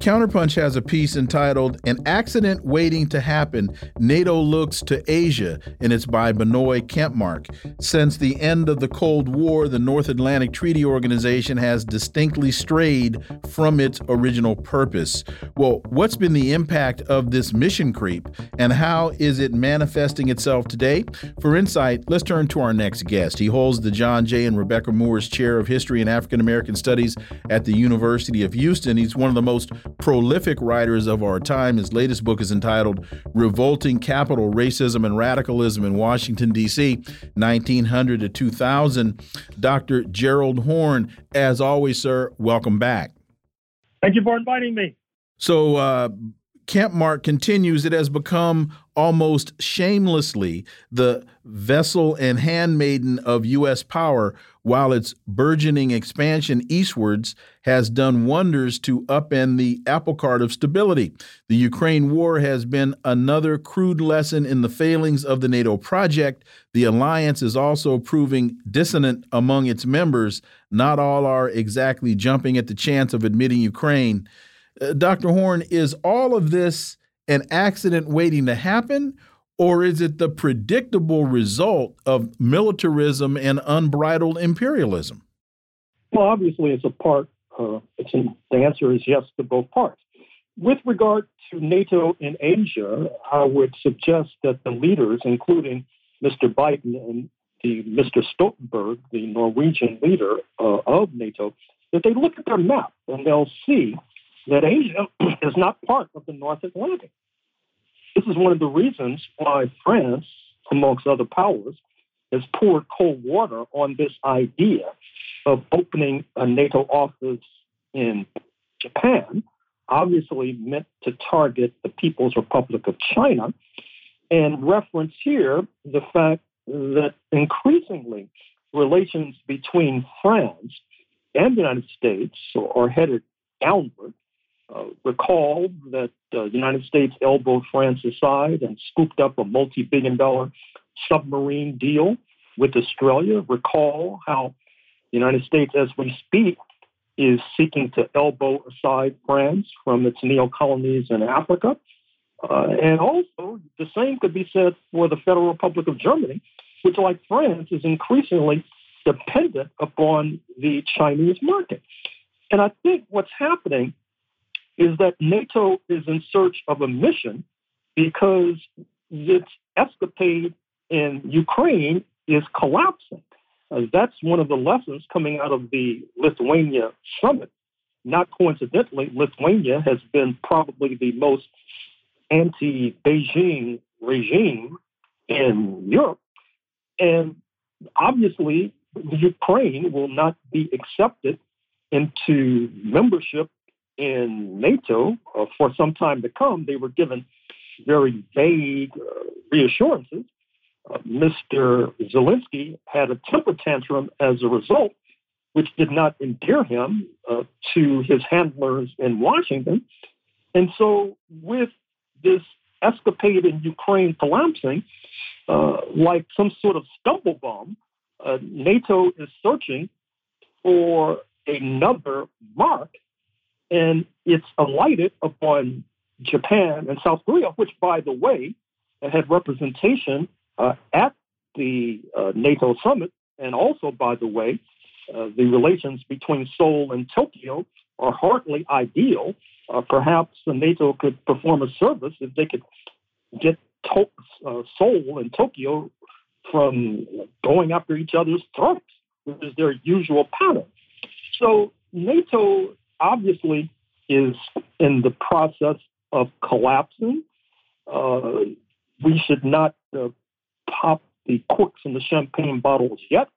Counterpunch has a piece entitled An Accident Waiting to Happen NATO Looks to Asia, and it's by Binoy Kampmark. Since the end of the Cold War, the North Atlantic Treaty Organization has distinctly strayed from its original purpose. Well, what's been the impact of this mission creep, and how is it manifesting itself today? For insight, let's turn to our next guest. He holds the John J. and Rebecca Moores Chair of History and African American Studies at the University of Houston. He's one of the most prolific writers of our time. His latest book is entitled Revolting Capital, Racism, and Radicalism in Washington, D.C., 1900 to 2000. Dr. Gerald Horne, as always, sir, welcome back. Thank you for inviting me. So, uh, Kampmark continues, it has become almost shamelessly the vessel and handmaiden of U.S. power, while its burgeoning expansion eastwards has done wonders to upend the apple cart of stability. The Ukraine war has been another crude lesson in the failings of the NATO project. The alliance is also proving dissonant among its members. Not all are exactly jumping at the chance of admitting Ukraine. Uh, Dr. Horne, is all of this an accident waiting to happen, or is it the predictable result of militarism and unbridled imperialism? Well, obviously, it's a part. Uh, the answer is yes to both parts. With regard to NATO in Asia, I would suggest that the leaders, including Mr. Biden and the Mr. Stoltenberg, the Norwegian leader uh, of NATO, that they look at their map and they'll see that Asia is not part of the North Atlantic. This is one of the reasons why France, amongst other powers, has poured cold water on this idea of opening a NATO office in Japan, obviously meant to target the People's Republic of China, and reference here the fact that increasingly relations between France and the United States are headed downward uh, recall that uh, the United States elbowed France aside and scooped up a multi billion dollar submarine deal with Australia. Recall how the United States, as we speak, is seeking to elbow aside France from its neo colonies in Africa. Uh, and also, the same could be said for the Federal Republic of Germany, which, like France, is increasingly dependent upon the Chinese market. And I think what's happening is that NATO is in search of a mission because its escapade in Ukraine is collapsing. Uh, that's one of the lessons coming out of the Lithuania summit. Not coincidentally, Lithuania has been probably the most anti Beijing regime in Europe. And obviously, Ukraine will not be accepted into membership in NATO uh, for some time to come, they were given very vague uh, reassurances. Mr. Zelensky had a temper tantrum as a result, which did not endear him uh, to his handlers in Washington. And so, with this escapade in Ukraine collapsing, uh, like some sort of stumble bomb, uh, NATO is searching for another mark and it's alighted upon Japan and South Korea, which, by the way, had representation at the uh, NATO summit. And also, by the way, uh, the relations between Seoul and Tokyo are hardly ideal. Uh, perhaps NATO could perform a service if they could get to- uh, Seoul and Tokyo from going after each other's throats, which is their usual pattern. So NATO obviously is in the process of collapsing. Uh, we should not uh, pop the corks in the champagne bottles yet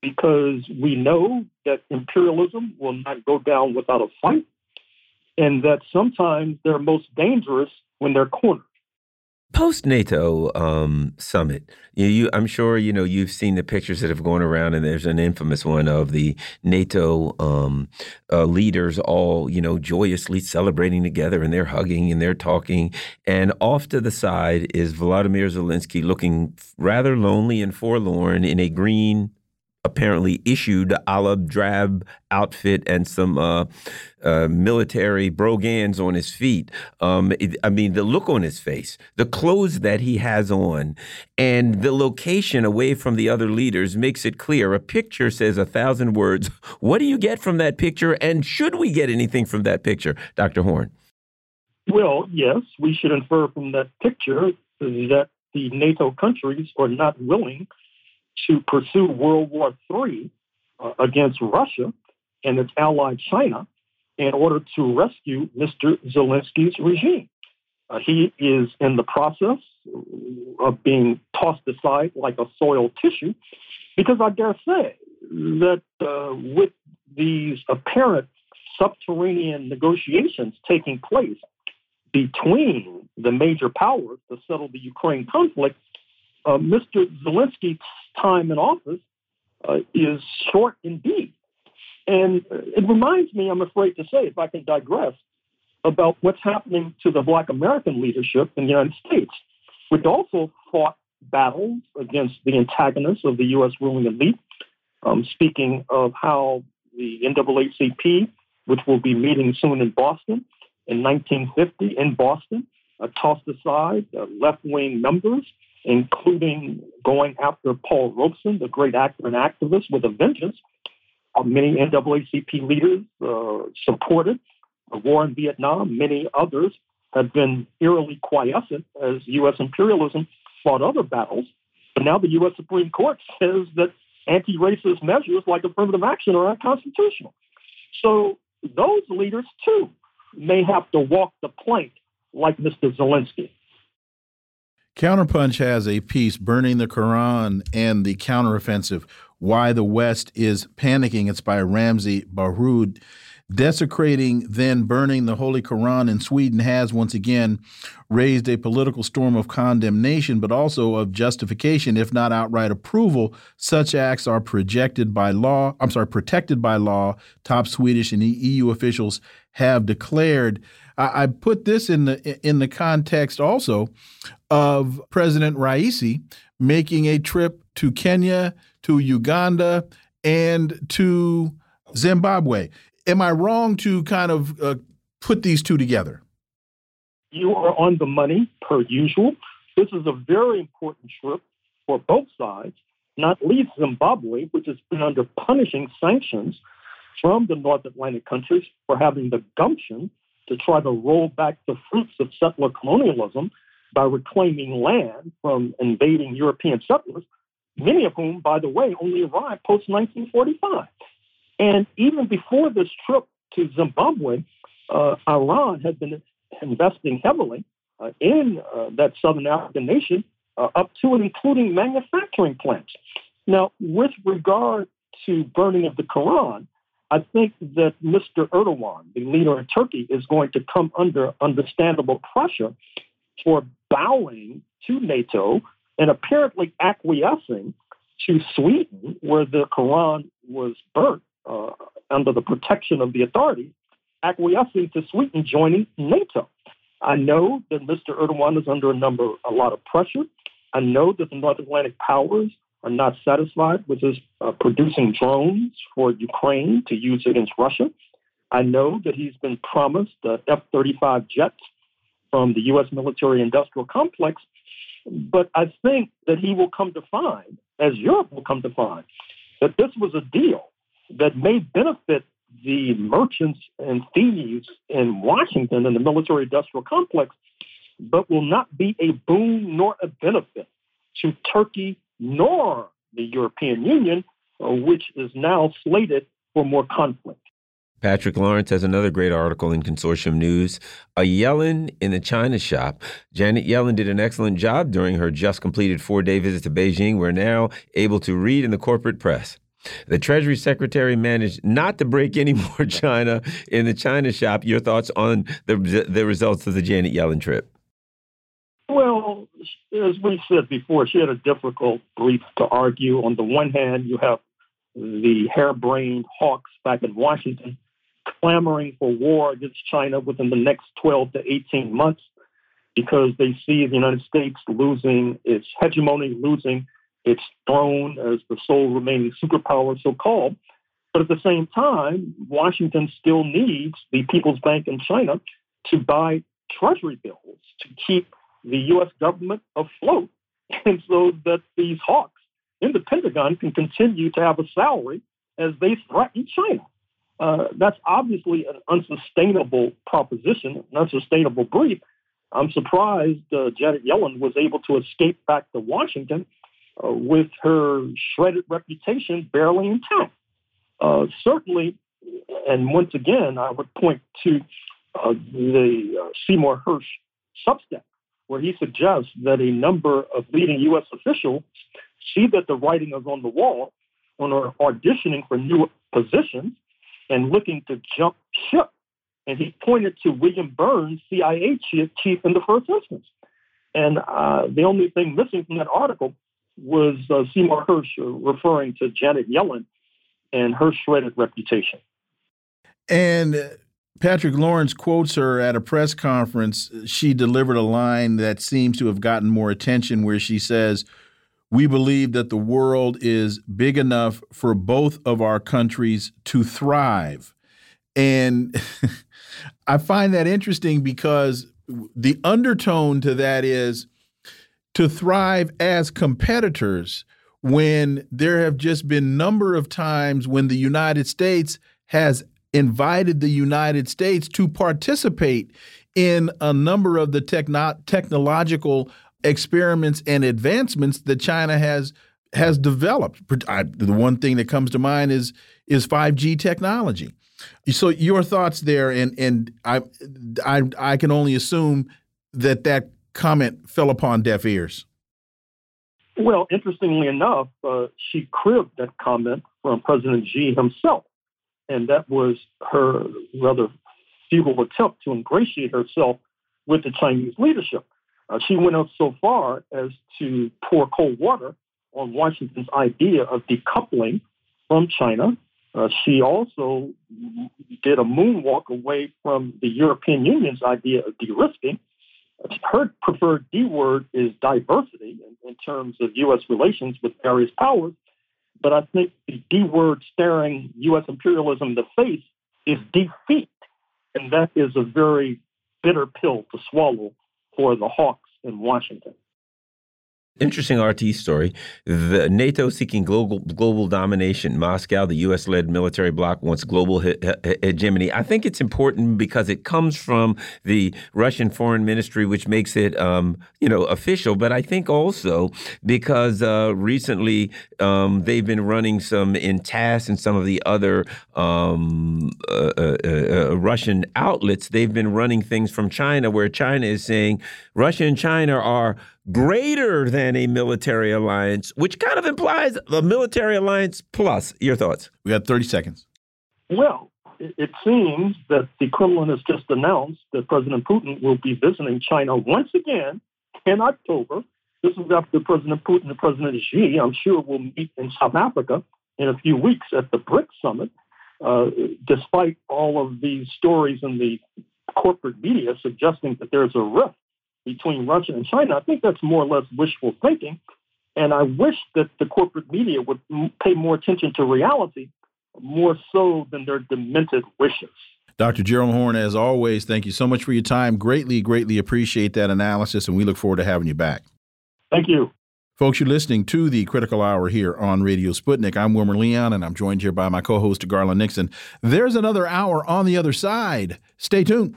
because we know that imperialism will not go down without a fight and that sometimes they're most dangerous when they're cornered post NATO um, summit, you, you, I'm sure you know you've seen the pictures that have gone around, and there's an infamous one of the NATO um, uh, leaders all you know joyously celebrating together, and they're hugging and they're talking, and off to the side is Vladimir Zelensky looking rather lonely and forlorn in a green apparently issued olive drab outfit and some uh, uh, military brogans on his feet. Um, it, I mean, the look on his face, the clothes that he has on, and the location away from the other leaders makes it clear. A picture says a thousand words. What do you get from that picture? And should we get anything from that picture, Dr. Horne? Well, yes, we should infer from that picture that the NATO countries are not willing to pursue World War III uh, against Russia and its ally China in order to rescue Mr. Zelensky's regime. Uh, he is in the process of being tossed aside like a soiled tissue because I dare say that uh, with these apparent subterranean negotiations taking place between the major powers to settle the Ukraine conflict, uh, Mr. Zelensky's time in office uh, is short indeed. And it reminds me, I'm afraid to say, if I can digress, about what's happening to the Black American leadership in the United States, which also fought battles against the antagonists of the U.S. ruling elite. Um, speaking of how the NAACP, which will be meeting soon in Boston, in 1950 in Boston, uh, tossed aside uh, left wing members, including going after Paul Robeson, the great actor and activist, with a vengeance. Uh, many NAACP leaders uh, supported the war in Vietnam. Many others have been eerily quiescent as U.S. imperialism fought other battles. But now the U.S. Supreme Court says that anti racist measures like affirmative action are unconstitutional. So those leaders, too, may have to walk the plank like Mr. Zelensky. Counterpunch has a piece, Burning the Quran and the Counteroffensive Why the West is Panicking. It's by Ramzy Baroud. Desecrating, then burning the Holy Quran in Sweden has once again raised a political storm of condemnation, but also of justification, if not outright approval. Such acts are projected by law. I'm sorry, protected by law. Top Swedish and EU officials have declared. I, I put this in the in the context also of President Raisi making a trip to Kenya, to Uganda, and to Zimbabwe. Am I wrong to kind of uh, put these two together? You are on the money, per usual. This is a very important trip for both sides, not least Zimbabwe, which has been under punishing sanctions from the North Atlantic countries for having the gumption to try to roll back the fruits of settler colonialism by reclaiming land from invading European settlers, many of whom, by the way, only arrived post 1945. And even before this trip to Zimbabwe, uh, Iran had been investing heavily uh, in uh, that southern African nation, uh, up to and including manufacturing plants. Now, with regard to burning of the Quran, I think that Mr. Erdogan, the leader in Turkey, is going to come under understandable pressure for bowing to NATO and apparently acquiescing to Sweden, where the Quran was burnt uh, under the protection of the authorities, acquiescing to Sweden joining NATO. I know that Mr. Erdogan is under a number, a lot of pressure. I know that the North Atlantic powers are not satisfied with his uh, producing drones for Ukraine to use against Russia. I know that he's been promised uh, F 35 jets from the U.S. military industrial complex, but I think that he will come to find, as Europe will come to find, that this was a deal that may benefit the merchants and thieves in Washington and the military industrial complex, but will not be a boon nor a benefit to Turkey nor the European Union, which is now slated for more conflict. Patrick Lawrence has another great article in Consortium News. A Yellen in the China shop. Janet Yellen did an excellent job during her just completed four day visit to Beijing. We're now able to read in the corporate press. The Treasury Secretary managed not to break any more China in the China shop. Your thoughts on the, the results of the Janet Yellen trip? Well, as we said before, she had a difficult brief to argue. On the one hand, you have the harebrained hawks back in Washington clamoring for war against China within the next 12 to 18 months because they see the United States losing its hegemony, losing its throne as the sole remaining superpower, so called. But at the same time, Washington still needs the People's Bank in China to buy treasury bills to keep the U.S. government afloat, and so that these hawks in the Pentagon can continue to have a salary as they threaten China. Uh, that's obviously an unsustainable proposition, an unsustainable brief. I'm surprised uh, Janet Yellen was able to escape back to Washington uh, with her shredded reputation barely intact. Uh, certainly, and once again, I would point to uh, the Seymour Hersh Substack, where he suggests that a number of leading U.S. officials see that the writing is on the wall and are auditioning for new positions and looking to jump ship. And he pointed to William Burns, CIA chief, in the first instance. And uh, the only thing missing from that article was uh, Seymour Hersh referring to Janet Yellen and her shredded reputation. And Patrick Lawrence quotes her at a press conference. She delivered a line that seems to have gotten more attention where she says, We believe that the world is big enough for both of our countries to thrive. And I find that interesting because the undertone to that is to thrive as competitors when there have just been number of times when the United States has invited the United States to participate in a number of the techno technological experiments and advancements that China has has developed. I, the one thing that comes to mind is is 5G technology. So your thoughts there, and and I I I can only assume that that comment fell upon deaf ears. Well, interestingly enough, uh, she cribbed that comment from President Xi himself. And that was her rather feeble attempt to ingratiate herself with the Chinese leadership. Uh, she went out so far as to pour cold water on Washington's idea of decoupling from China. Uh, she also did a moonwalk away from the European Union's idea of de risking her preferred D word is diversity in, in, terms of U.S. relations with various powers. But I think the D word staring U.S. imperialism in the face is defeat. And that is a very bitter pill to swallow for the hawks in Washington. Interesting RT story. The NATO seeking global global domination. Moscow, the U.S.-led military bloc, wants global he hegemony. I think it's important because it comes from the Russian foreign ministry, which makes it, um, you know, official. But I think also because uh, recently um, they've been running some in TASS and some of the other um, uh, uh, uh, Russian outlets. They've been running things from China, where China is saying Russia and China are greater than a military alliance, which kind of implies a military alliance plus. Your thoughts? We got 30 seconds. Well, it seems that the Kremlin has just announced that President Putin will be visiting China once again in October. This is after President Putin and President Xi, I'm sure, will meet in South Africa in a few weeks at the BRICS summit. Uh, despite all of these stories in the corporate media suggesting that there's a rift between Russia and China, I think that's more or less wishful thinking. And I wish that the corporate media would pay more attention to reality more so than their demented wishes. Dr. Gerald Horne, as always, thank you so much for your time. Greatly, greatly appreciate that analysis, and we look forward to having you back. Thank you. Folks, you're listening to the Critical Hour here on Radio Sputnik. I'm Wilmer Leon, and I'm joined here by my co host, Garland Nixon. There's another hour on the other side. Stay tuned.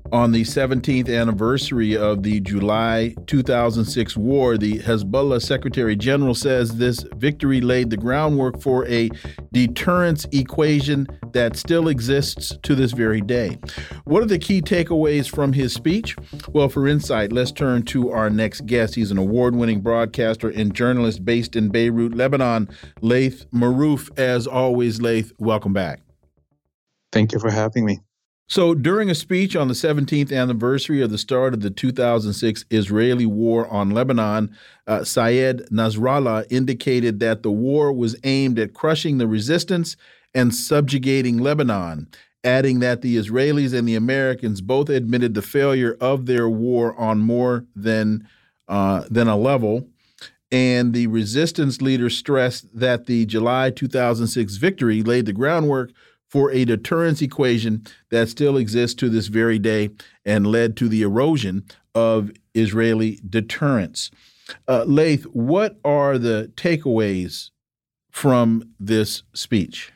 On the 17th anniversary of the July 2006 war, the Hezbollah Secretary General says this victory laid the groundwork for a deterrence equation that still exists to this very day. What are the key takeaways from his speech? Well, for insight, let's turn to our next guest. He's an award winning broadcaster and journalist based in Beirut, Lebanon, Laith Marouf. As always, Laith, welcome back. Thank you for having me. So, during a speech on the 17th anniversary of the start of the 2006 Israeli war on Lebanon, uh, Syed Nasrallah indicated that the war was aimed at crushing the resistance and subjugating Lebanon, adding that the Israelis and the Americans both admitted the failure of their war on more than, uh, than a level. And the resistance leader stressed that the July 2006 victory laid the groundwork for a deterrence equation that still exists to this very day and led to the erosion of Israeli deterrence. Uh, Laith, what are the takeaways from this speech?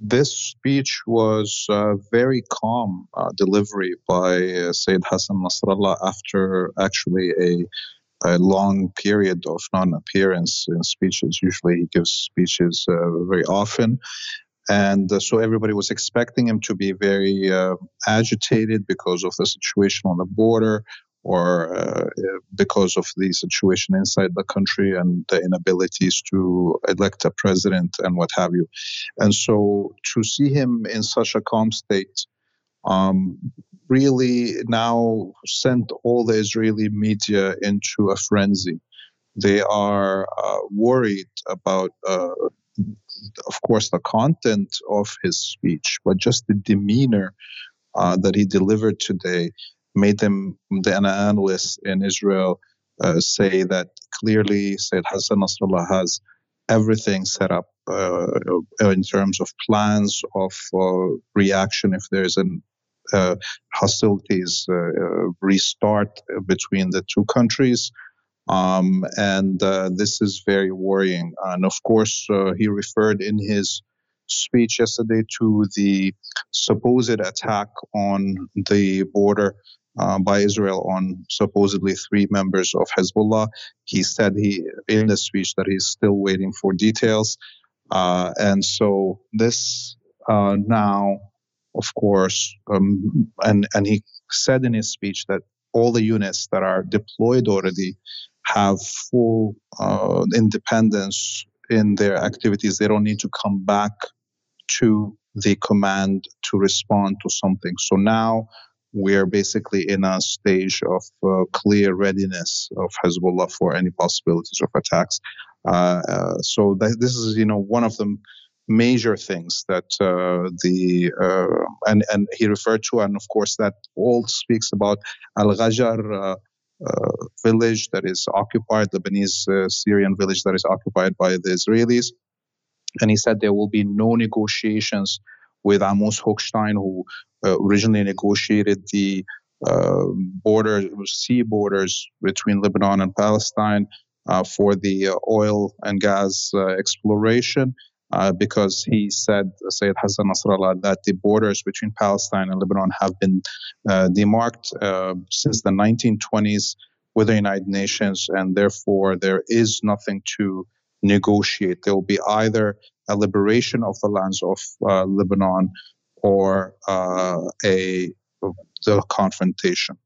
This speech was a very calm uh, delivery by uh, Sayyid Hassan Nasrallah after actually a a long period of non-appearance in speeches. Usually, he gives speeches uh, very often, and uh, so everybody was expecting him to be very uh, agitated because of the situation on the border or uh, because of the situation inside the country and the inabilities to elect a president and what have you. And so to see him in such a calm state um, really now sent all the Israeli media into a frenzy. They are uh, worried about uh, of course, the content of his speech, but just the demeanor uh, that he delivered today made them, the analysts in Israel, uh, say that clearly Sayyid Hassan Nasrallah has everything set up uh, in terms of plans of uh, reaction if there's an uh, hostilities uh, restart between the two countries. Um, and uh, this is very worrying. And of course, uh, he referred in his speech yesterday to the supposed attack on the border uh, by Israel on supposedly three members of Hezbollah. He said he in the speech that he's still waiting for details. Uh, and so this uh, now, of course, um, and and he said in his speech that all the units that are deployed already have full uh, independence in their activities. They don't need to come back to the command to respond to something. So now we're basically in a stage of uh, clear readiness of Hezbollah for any possibilities of attacks. Uh, uh, so th- this is, you know, one of the major things that uh, the uh, and and he referred to, and of course that all speaks about Al Ghajar uh, village that is occupied, Lebanese uh, Syrian village that is occupied by the Israelis. And he said there will be no negotiations with Amos Hochstein, who uh, originally negotiated the uh, border, sea borders between Lebanon and Palestine uh, for the uh, oil and gas exploration uh, because he said, Sayyid Hassan Nasrallah, that the borders between Palestine and Lebanon have been uh, demarked uh, since the 1920s with the United Nations, and therefore there is nothing to negotiate. There will be either a liberation of the lands of uh, Lebanon or uh, a the confrontation.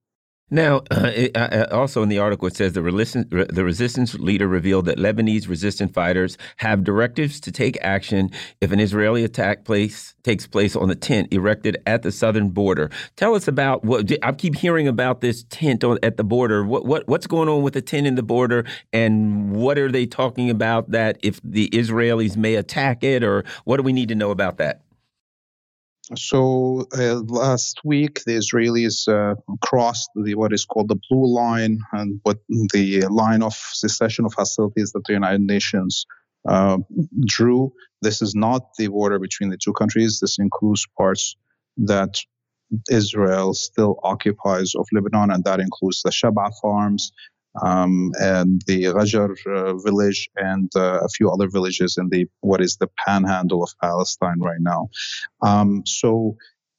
Now, uh, it, uh, also in the article, it says the, resistance, the resistance leader revealed that Lebanese resistance fighters have directives to take action if an Israeli attack place takes place on the tent erected at the southern border. Tell us about what I keep hearing about this tent on, at the border. What, what what's going on with the tent in the border, and what are they talking about that if the Israelis may attack it, or what do we need to know about that? So uh, last week, the Israelis uh, crossed the, what is called the blue line, and what the line of cessation of hostilities that the United Nations uh, drew. This is not the border between the two countries. This includes parts that Israel still occupies of Lebanon, and that includes the Shaba farms, um, and the Ghajar uh, village and uh, a few other villages in the what is the panhandle of Palestine right now. Um, so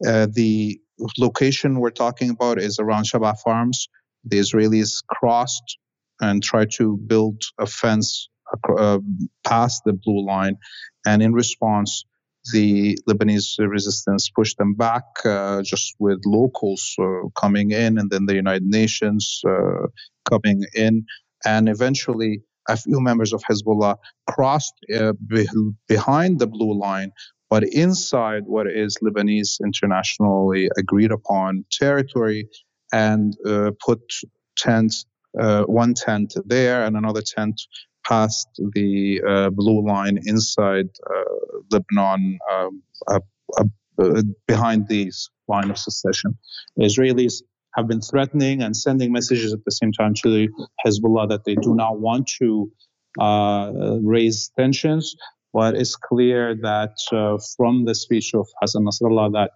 uh, the location we're talking about is around Shaba Farms. The Israelis crossed and tried to build a fence uh, past the blue line, and in response, the Lebanese resistance pushed them back, uh, just with locals uh, coming in, and then the United Nations uh, coming in, and eventually a few members of Hezbollah crossed uh, be- behind the blue line, but inside what is Lebanese internationally agreed upon territory, and uh, put tents, uh, one tent there and another tent past the uh, blue line inside uh, Lebanon, um, uh, behind this line of secession. The Israelis have been threatening and sending messages at the same time to Hezbollah that they do not want to uh, raise tensions. But it's clear that uh, from the speech of Hassan Nasrallah that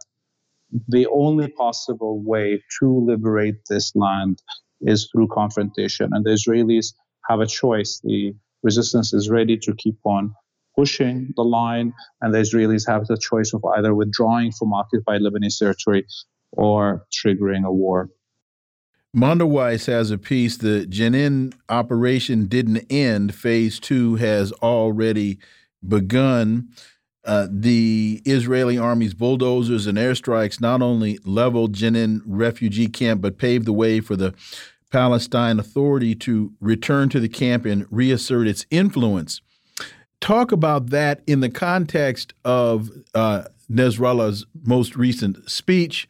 the only possible way to liberate this land is through confrontation. And the Israelis have a choice. The resistance is ready to keep on pushing the line, and the Israelis have the choice of either withdrawing from occupied Lebanese territory or triggering a war. Mondoweiss has a piece the Jenin operation didn't end. Phase two has already begun. Uh, the Israeli army's bulldozers and airstrikes not only leveled Jenin refugee camp, but paved the way for the Palestine Authority to return to the camp and reassert its influence. Talk about that in the context of uh, Nasrallah's most recent speech,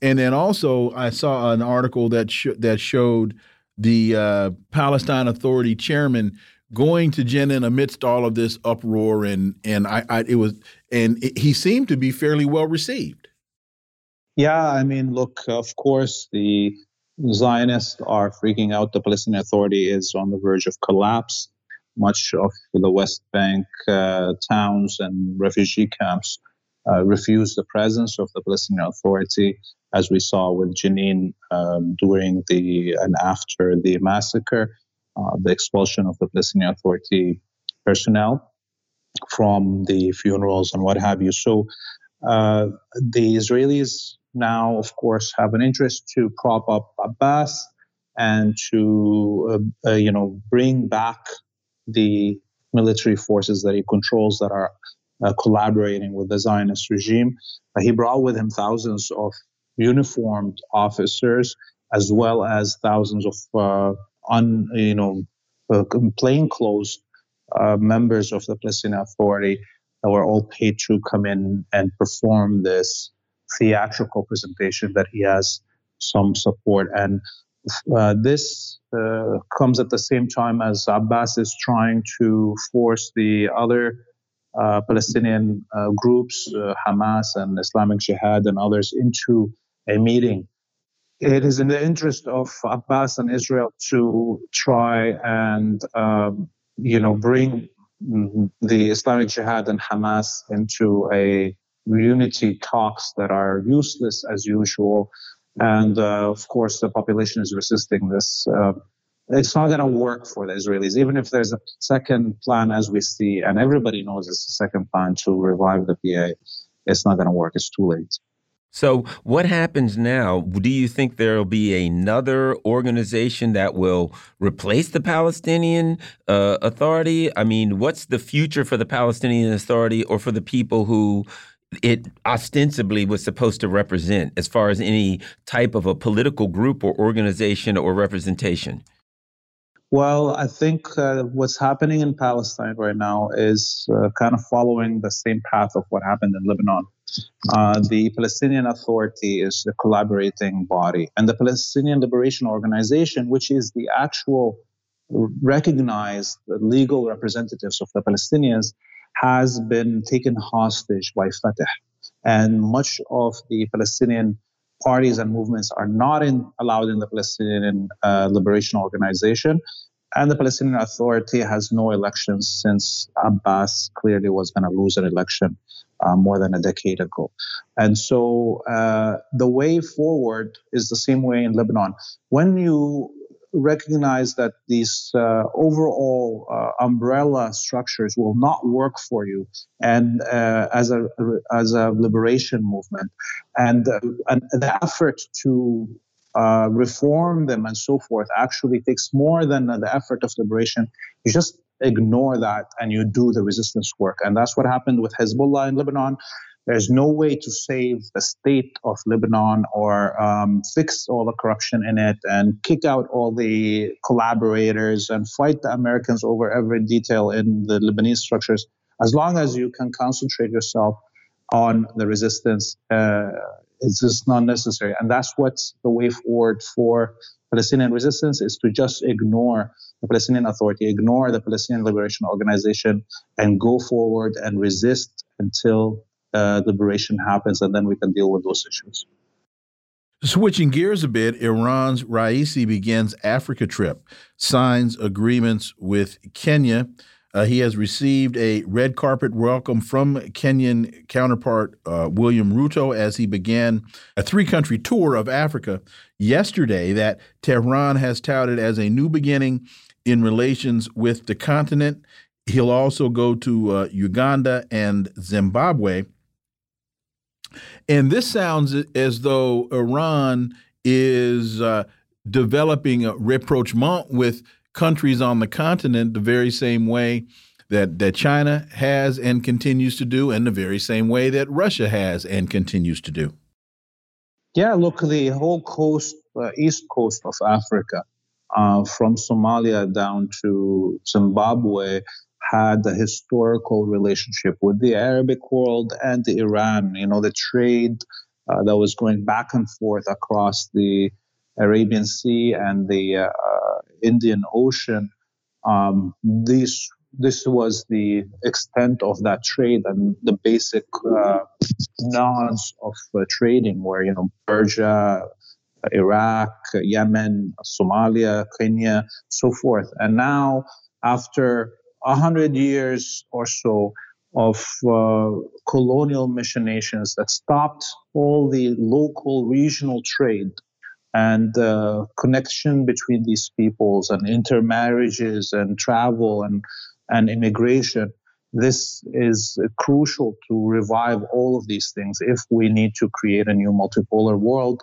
and then also I saw an article that sh that showed the uh, Palestine Authority chairman going to Jenin amidst all of this uproar, and and I, I it was and it, he seemed to be fairly well received. Yeah, I mean, look, of course, the Zionists are freaking out. The Palestinian Authority is on the verge of collapse. Much of the West Bank uh, towns and refugee camps uh, refuse the presence of the Palestinian Authority, as we saw with Jenin um, during the and after the massacre, uh, the expulsion of the Palestinian Authority personnel from the funerals and what have you. So uh, the Israelis now, of course, have an interest to prop up Abbas and to, uh, uh, you know, bring back the military forces that he controls that are uh, collaborating with the Zionist regime. Uh, he brought with him thousands of uniformed officers as well as thousands of uh, un, you know, uh, plainclothes members of the Palestinian Authority that were all paid to come in and perform this theatrical presentation that he has some support. And uh, this uh, comes at the same time as Abbas is trying to force the other uh, Palestinian uh, groups, uh, Hamas and Islamic Jihad and others, into a meeting. It is in the interest of Abbas and Israel to try and, um, you know, bring the Islamic Jihad and Hamas into a unity talks that are useless as usual. And uh, of course, the population is resisting this. Uh, it's not going to work for the Israelis, even if there's a second plan, as we see, and everybody knows it's a second plan to revive the PA. It's not going to work. It's too late. So, what happens now? Do you think there will be another organization that will replace the Palestinian uh, Authority? I mean, what's the future for the Palestinian Authority or for the people who it ostensibly was supposed to represent as far as any type of a political group or organization or representation? Well, I think uh, what's happening in Palestine right now is uh, kind of following the same path of what happened in Lebanon. Uh, the Palestinian Authority is the collaborating body, and the Palestinian Liberation Organization, which is the actual recognized legal representatives of the Palestinians, has been taken hostage by Fatah. And much of the Palestinian parties and movements are not in, allowed in the Palestinian uh, Liberation Organization. And the Palestinian Authority has no elections since Abbas clearly was going to lose an election uh, more than a decade ago. And so uh, the way forward is the same way in Lebanon. When you recognize that these uh, overall uh, umbrella structures will not work for you, and uh, as a as a liberation movement, and, uh, and the effort to uh, reform them and so forth actually takes more than the effort of liberation. You just ignore that and you do the resistance work, and that's what happened with Hezbollah in Lebanon. There's no way to save the state of Lebanon or um, fix all the corruption in it and kick out all the collaborators and fight the Americans over every detail in the Lebanese structures. As long as you can concentrate yourself on the resistance, uh, it's just not necessary. And that's what's the way forward for Palestinian resistance is to just ignore the Palestinian Authority, ignore the Palestinian Liberation Organization, and go forward and resist until uh, liberation happens, and then we can deal with those issues. Switching gears a bit, Iran's Raisi begins Africa trip, signs agreements with Kenya. Uh, he has received a red carpet welcome from Kenyan counterpart uh, William Ruto as he began a three country tour of Africa yesterday that Tehran has touted as a new beginning in relations with the continent. He'll also go to uh, Uganda and Zimbabwe. And this sounds as though Iran is uh, developing a rapprochement with countries on the continent the very same way that, that China has and continues to do, and the very same way that Russia has and continues to do. Yeah, look, the whole coast, uh, east coast of Africa, uh, from Somalia down to Zimbabwe, had a historical relationship with the Arabic world and Iran. You know, the trade uh, that was going back and forth across the Arabian Sea and the uh, Indian Ocean. Um, this this was the extent of that trade and the basic uh, nodes of uh, trading, where you know Persia, Iraq, Yemen, Somalia, Kenya, so forth. And now, after a hundred years or so of uh, colonial machinations that stopped all the local regional trade and uh, connection between these peoples and intermarriages and travel and, and immigration. This is crucial to revive all of these things if we need to create a new multipolar world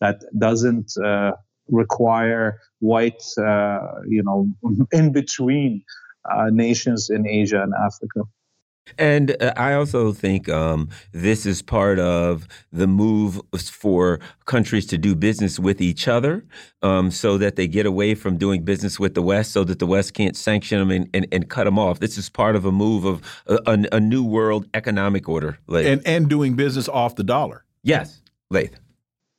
that doesn't uh, require white, uh, you know, in between uh, nations in Asia and Africa. And uh, I also think um, this is part of the move for countries to do business with each other um, so that they get away from doing business with the West so that the West can't sanction them and, and, and cut them off. This is part of a move of a, a, a new world economic order. Laith. And, and doing business off the dollar. Yes, Laith.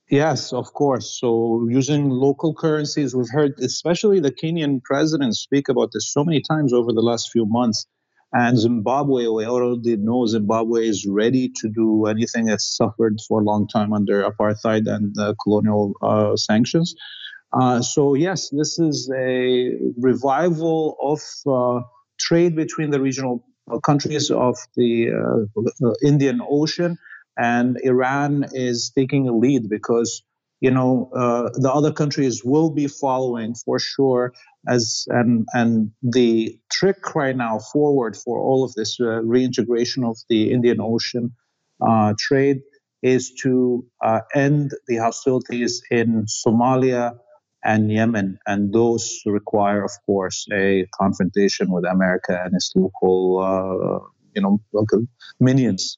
Yes, of course. So using local currencies, we've heard, especially the Kenyan president, speak about this so many times over the last few months. And Zimbabwe, we already know Zimbabwe is ready to do anything that's suffered for a long time under apartheid and uh, colonial uh, sanctions. Uh, so yes, this is a revival of uh, trade between the regional countries of the uh, Indian Ocean and Iran is taking a lead because you know uh, the other countries will be following for sure as and and the trick right now forward for all of this uh, reintegration of the Indian Ocean uh, trade is to uh, end the hostilities in Somalia and Yemen, and those require, of course, a confrontation with America and its local, uh, you know, minions.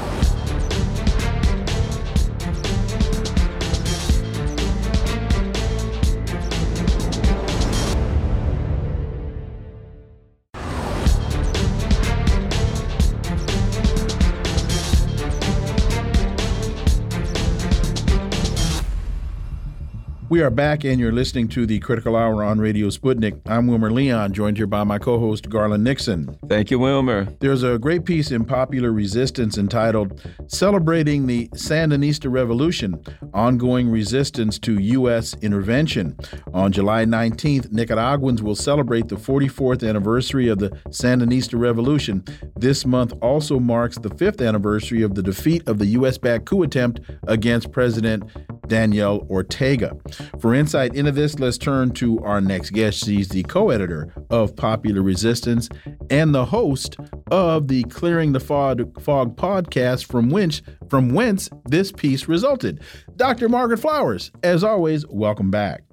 We are back, and you're listening to the Critical Hour on Radio Sputnik. I'm Wilmer Leon, joined here by my co host, Garland Nixon. Thank you, Wilmer. There's a great piece in Popular Resistance entitled Celebrating the Sandinista Revolution Ongoing Resistance to U.S. Intervention. On July 19th, Nicaraguans will celebrate the 44th anniversary of the Sandinista Revolution. This month also marks the fifth anniversary of the defeat of the U.S. backed coup attempt against President Daniel Ortega. For insight into this, let's turn to our next guest. She's the co editor of Popular Resistance and the host of the Clearing the Fog, Fog podcast, from whence, from whence this piece resulted. Dr. Margaret Flowers, as always, welcome back.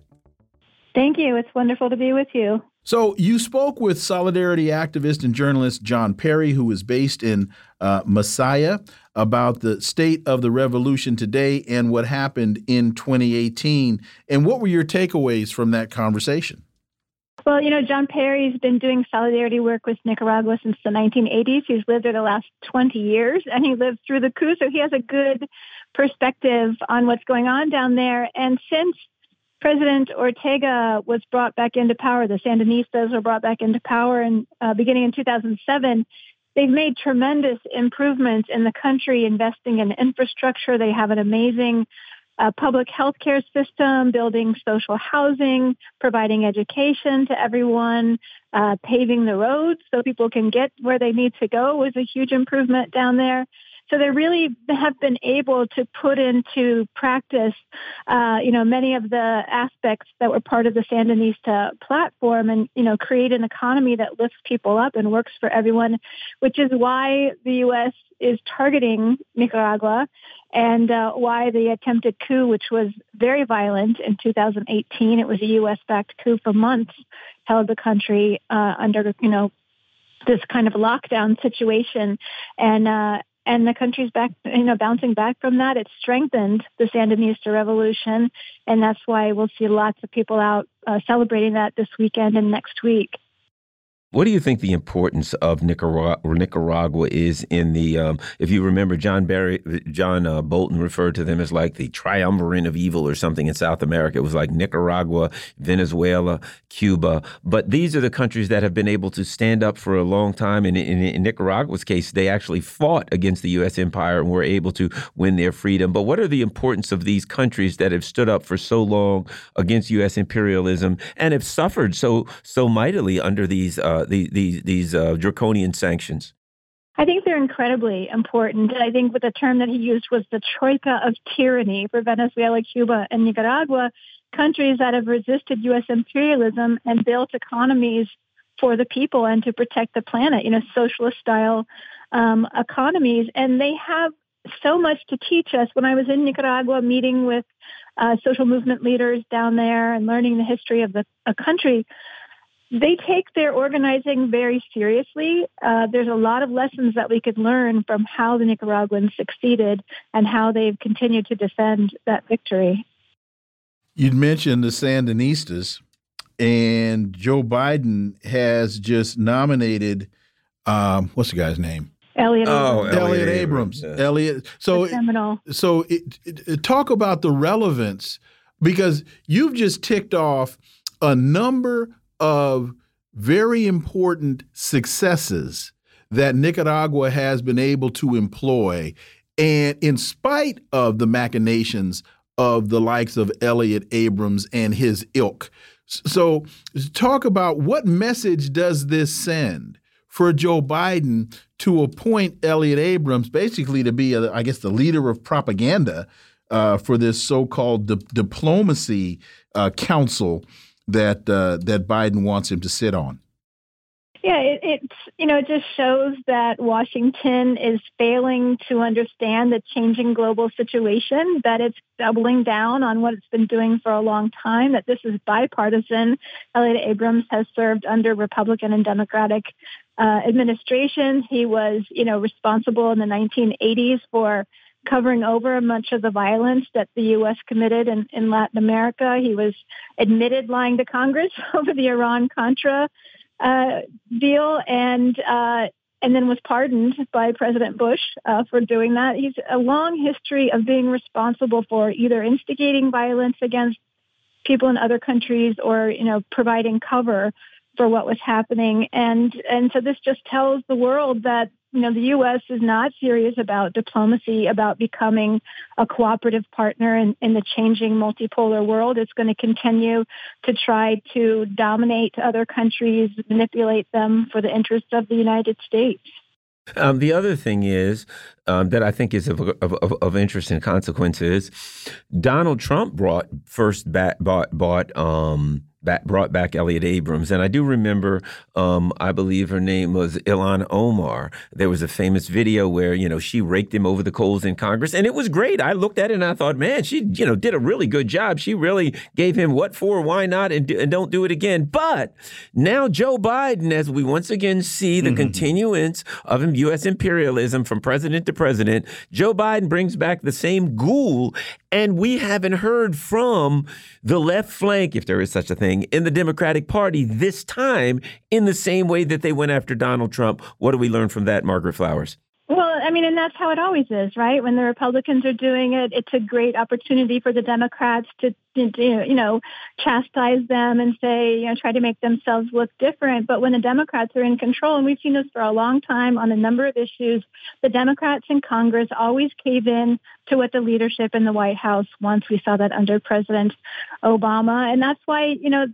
Thank you. It's wonderful to be with you. So, you spoke with solidarity activist and journalist John Perry, who is based in uh, Masaya, about the state of the revolution today and what happened in 2018. And what were your takeaways from that conversation? Well, you know, John Perry's been doing solidarity work with Nicaragua since the 1980s. He's lived there the last 20 years, and he lived through the coup, so he has a good perspective on what's going on down there. And since President Ortega was brought back into power. The Sandinistas were brought back into power, and uh, beginning in 2007, they've made tremendous improvements in the country, investing in infrastructure. They have an amazing uh, public health care system, building social housing, providing education to everyone, uh, paving the roads so people can get where they need to go was a huge improvement down there. So they really have been able to put into practice, uh, you know, many of the aspects that were part of the Sandinista platform, and you know, create an economy that lifts people up and works for everyone, which is why the U.S. is targeting Nicaragua, and uh, why the attempted coup, which was very violent in 2018, it was a U.S.-backed coup for months, held the country uh, under, you know, this kind of lockdown situation, and uh, and the country's back, you know, bouncing back from that. It's strengthened the Sandinista revolution, and that's why we'll see lots of people out uh, celebrating that this weekend and next week. What do you think the importance of Nicaragua, Nicaragua is in the? Um, if you remember, John Barry, John uh, Bolton referred to them as like the triumvirate of evil or something in South America. It was like Nicaragua, Venezuela, Cuba. But these are the countries that have been able to stand up for a long time. And in, in Nicaragua's case, they actually fought against the U.S. empire and were able to win their freedom. But what are the importance of these countries that have stood up for so long against U.S. imperialism and have suffered so so mightily under these? Uh, these these, these uh, draconian sanctions? I think they're incredibly important. I think what the term that he used was the troika of tyranny for Venezuela, Cuba, and Nicaragua, countries that have resisted U.S. imperialism and built economies for the people and to protect the planet, you know, socialist style um, economies. And they have so much to teach us. When I was in Nicaragua meeting with uh, social movement leaders down there and learning the history of the country, they take their organizing very seriously. Uh, there's a lot of lessons that we could learn from how the Nicaraguans succeeded and how they've continued to defend that victory. You'd mentioned the Sandinistas, and Joe Biden has just nominated, um, what's the guy's name? Elliot. Oh, Abrams. Elliot Abrams. Yes. Elliot. So, so it, it, talk about the relevance because you've just ticked off a number of very important successes that Nicaragua has been able to employ. And in spite of the machinations of the likes of Elliot Abrams and his ilk. So, talk about what message does this send for Joe Biden to appoint Elliot Abrams basically to be, a, I guess, the leader of propaganda uh, for this so called di diplomacy uh, council that uh, that Biden wants him to sit on? Yeah, it, it you know it just shows that Washington is failing to understand the changing global situation. That it's doubling down on what it's been doing for a long time. That this is bipartisan. Elliot Abrams has served under Republican and Democratic uh, administrations. He was you know responsible in the 1980s for covering over much of the violence that the U.S. committed in, in Latin America. He was admitted lying to Congress over the Iran Contra uh, deal, and uh, and then was pardoned by President Bush uh, for doing that. He's a long history of being responsible for either instigating violence against people in other countries or you know providing cover for what was happening and and so this just tells the world that you know the US is not serious about diplomacy about becoming a cooperative partner in, in the changing multipolar world it's going to continue to try to dominate other countries manipulate them for the interests of the United States um, the other thing is um, that I think is of, of, of, interest and consequences. Donald Trump brought first bat, bought bought um, back, brought back Elliot Abrams. And I do remember, um, I believe her name was Ilhan Omar. There was a famous video where, you know, she raked him over the coals in Congress. And it was great. I looked at it and I thought, man, she, you know, did a really good job. She really gave him what for, why not, and, and don't do it again. But now Joe Biden, as we once again see the mm -hmm. continuance of U.S. imperialism from president to president, Joe Biden brings back the same ghoul. And we haven't heard from the left flank, if there is such a thing in the Democratic Party this time in the same way that they went after Donald Trump. What do we learn from that, Margaret Flowers? I mean, and that's how it always is, right? When the Republicans are doing it, it's a great opportunity for the Democrats to, to you know, chastise them and say, you know, try to make themselves look different. But when the Democrats are in control, and we've seen this for a long time on a number of issues, the Democrats in Congress always cave in to what the leadership in the White House wants. We saw that under President Obama. And that's why, you know,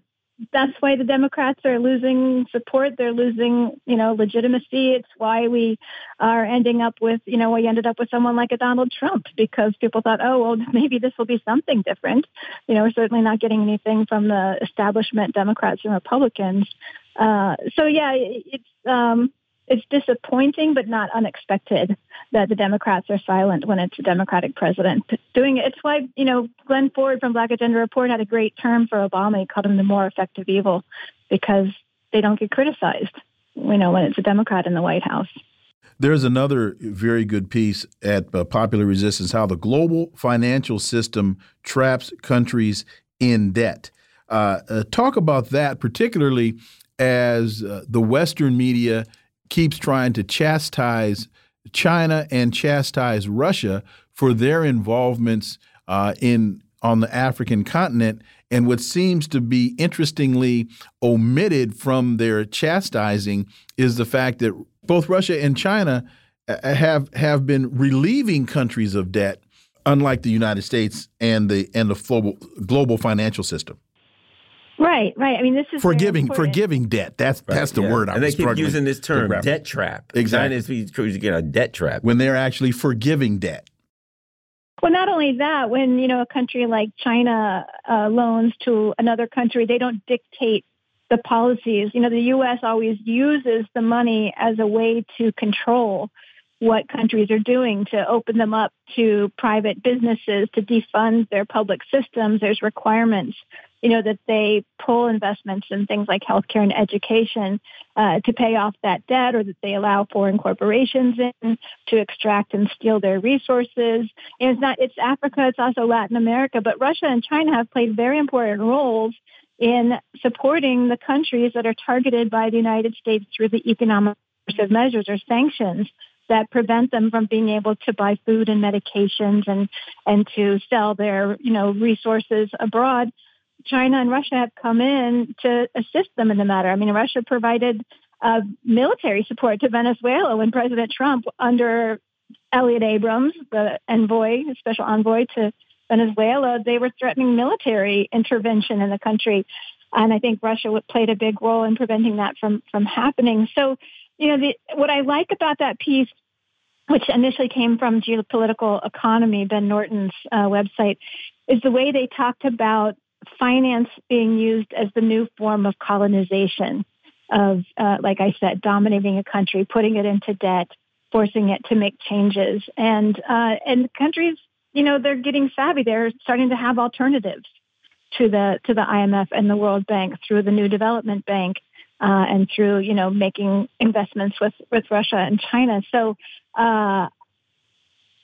that's why the Democrats are losing support. They're losing, you know, legitimacy. It's why we are ending up with, you know, we ended up with someone like a Donald Trump because people thought, oh, well, maybe this will be something different. You know, we're certainly not getting anything from the establishment Democrats and Republicans. Uh, so yeah, it's um, it's disappointing, but not unexpected that the Democrats are silent when it's a Democratic president doing it. It's why, you know, Glenn Ford from Black Agenda Report had a great term for Obama. He called him the more effective evil because they don't get criticized, you know, when it's a Democrat in the White House. There's another very good piece at uh, Popular Resistance how the global financial system traps countries in debt. Uh, uh, talk about that, particularly as uh, the Western media keeps trying to chastise China and chastise Russia for their involvements uh, in on the African continent. And what seems to be interestingly omitted from their chastising is the fact that both Russia and China uh, have have been relieving countries of debt, unlike the United States and the and the global global financial system. Right, right. I mean, this is forgiving, forgiving debt. That's right, that's the yeah. word. I and they keep using this term, debt trap. Exactly, is get a debt trap when they're actually forgiving debt. Well, not only that, when you know a country like China uh, loans to another country, they don't dictate the policies. You know, the U.S. always uses the money as a way to control what countries are doing to open them up to private businesses, to defund their public systems. There's requirements you know, that they pull investments in things like healthcare and education uh, to pay off that debt, or that they allow foreign corporations in to extract and steal their resources. And it's not it's Africa, it's also Latin America, but Russia and China have played very important roles in supporting the countries that are targeted by the United States through the economic measures or sanctions that prevent them from being able to buy food and medications and and to sell their you know resources abroad China and Russia have come in to assist them in the matter. I mean, Russia provided uh, military support to Venezuela when President Trump, under Elliot Abrams, the envoy, special envoy to Venezuela, they were threatening military intervention in the country. And I think Russia played a big role in preventing that from, from happening. So, you know, the, what I like about that piece, which initially came from Geopolitical Economy, Ben Norton's uh, website, is the way they talked about finance being used as the new form of colonization of, uh, like I said, dominating a country, putting it into debt, forcing it to make changes, and uh, and countries, you know, they're getting savvy. They're starting to have alternatives to the to the IMF and the World Bank through the New Development Bank. Uh, and through you know making investments with with Russia and China, so uh,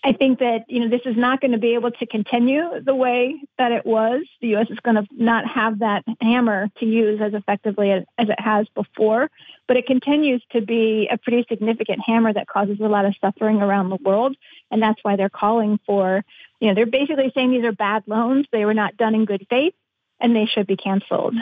I think that you know this is not going to be able to continue the way that it was. The U.S. is going to not have that hammer to use as effectively as, it has before, but it continues to be a pretty significant hammer that causes a lot of suffering around the world, and that's why they're calling for. You know, they're basically saying these are bad loans. They were not done in good faith, and they should be canceled.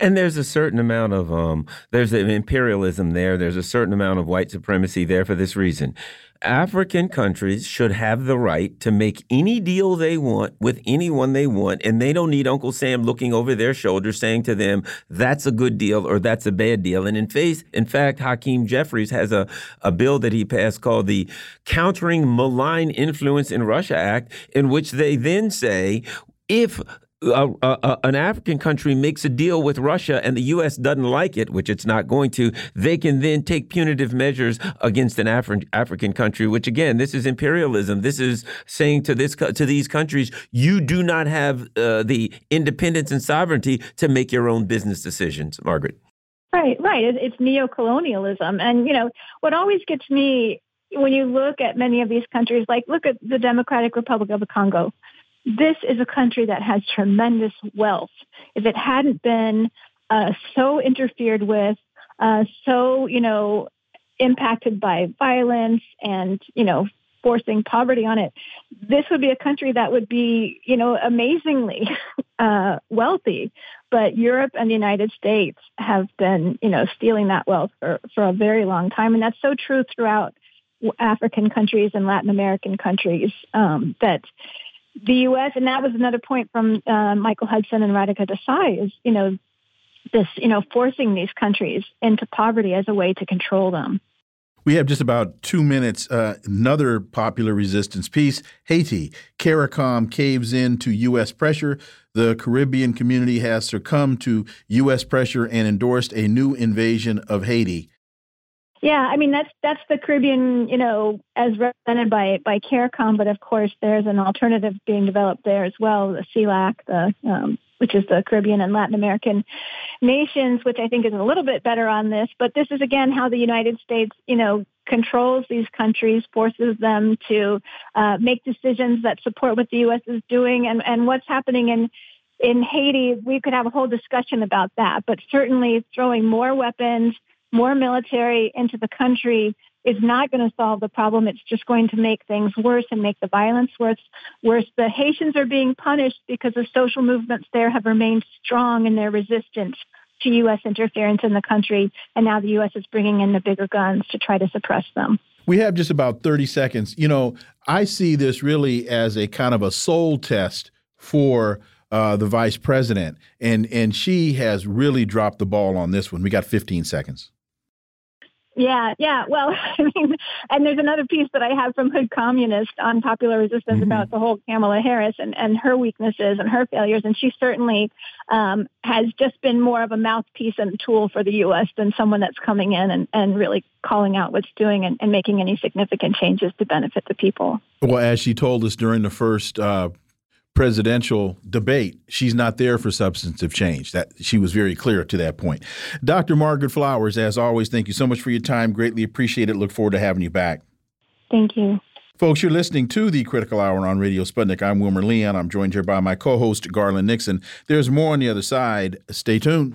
And there's a certain amount of um, there's an imperialism there. There's a certain amount of white supremacy there for this reason. African countries should have the right to make any deal they want with anyone they want, and they don't need Uncle Sam looking over their shoulder saying to them, "That's a good deal" or "That's a bad deal." And in face, in fact, Hakeem Jeffries has a a bill that he passed called the Countering Malign Influence in Russia Act, in which they then say if an African country makes a deal with Russia and the U.S. doesn't like it, which it's not going to, they can then take punitive measures against an Afri African country. Which again, this is imperialism. This is saying to this to these countries, you do not have uh, the independence and sovereignty to make your own business decisions. Margaret. Right, right. It's neo-colonialism, and you know what always gets me when you look at many of these countries, like look at the Democratic Republic of the Congo this is a country that has tremendous wealth. If it hadn't been uh, so interfered with, uh, so, you know, impacted by violence and, you know, forcing poverty on it, this would be a country that would be, you know, amazingly uh, wealthy. But Europe and the United States have been, you know, stealing that wealth for, for a very long time. And that's so true throughout African countries and Latin American countries um, that the U.S. and that was another point from uh, Michael Hudson and Radhika Desai is you know this you know forcing these countries into poverty as a way to control them. We have just about two minutes. Uh, another popular resistance piece Haiti. CARICOM caves in to U.S. pressure. The Caribbean community has succumbed to U.S. pressure and endorsed a new invasion of Haiti. Yeah, I mean that's that's the Caribbean, you know, as represented by by CARICOM, but of course there's an alternative being developed there as well, the CELAC, the um, which is the Caribbean and Latin American nations, which I think is a little bit better on this. But this is again how the United States, you know, controls these countries, forces them to uh, make decisions that support what the U.S. is doing, and and what's happening in in Haiti. We could have a whole discussion about that, but certainly throwing more weapons more military into the country is not going to solve the problem. It's just going to make things worse and make the violence worse. Worse, the Haitians are being punished because the social movements there have remained strong in their resistance to U.S. interference in the country, and now the U.S. is bringing in the bigger guns to try to suppress them. We have just about 30 seconds. You know, I see this really as a kind of a soul test for uh, the vice president, and and she has really dropped the ball on this one. We got 15 seconds. Yeah, yeah. Well, I mean, and there's another piece that I have from Hood Communist on popular resistance mm -hmm. about the whole Kamala Harris and, and her weaknesses and her failures. And she certainly um, has just been more of a mouthpiece and tool for the U.S. than someone that's coming in and, and really calling out what's doing and, and making any significant changes to benefit the people. Well, as she told us during the first uh, presidential debate, she's not there for substantive change. That she was very clear to that point. Dr. Margaret Flowers, as always, thank you so much for your time. Greatly appreciate it. Look forward to having you back. Thank you. Folks, you're listening to the Critical Hour on Radio Sputnik. I'm Wilmer Leon. I'm joined here by my co-host Garland Nixon. There's more on the other side. Stay tuned.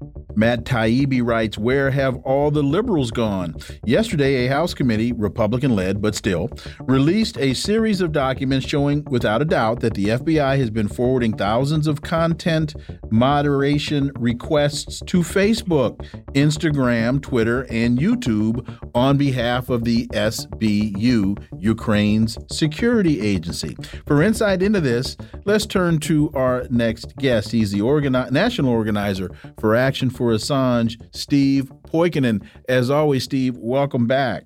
Matt Taibbi writes, Where have all the liberals gone? Yesterday, a House committee, Republican led, but still, released a series of documents showing, without a doubt, that the FBI has been forwarding thousands of content moderation requests to Facebook, Instagram, Twitter, and YouTube on behalf of the SBU, Ukraine's security agency. For insight into this, let's turn to our next guest. He's the organi national organizer for Action for for Assange, Steve Poikonen. As always, Steve, welcome back.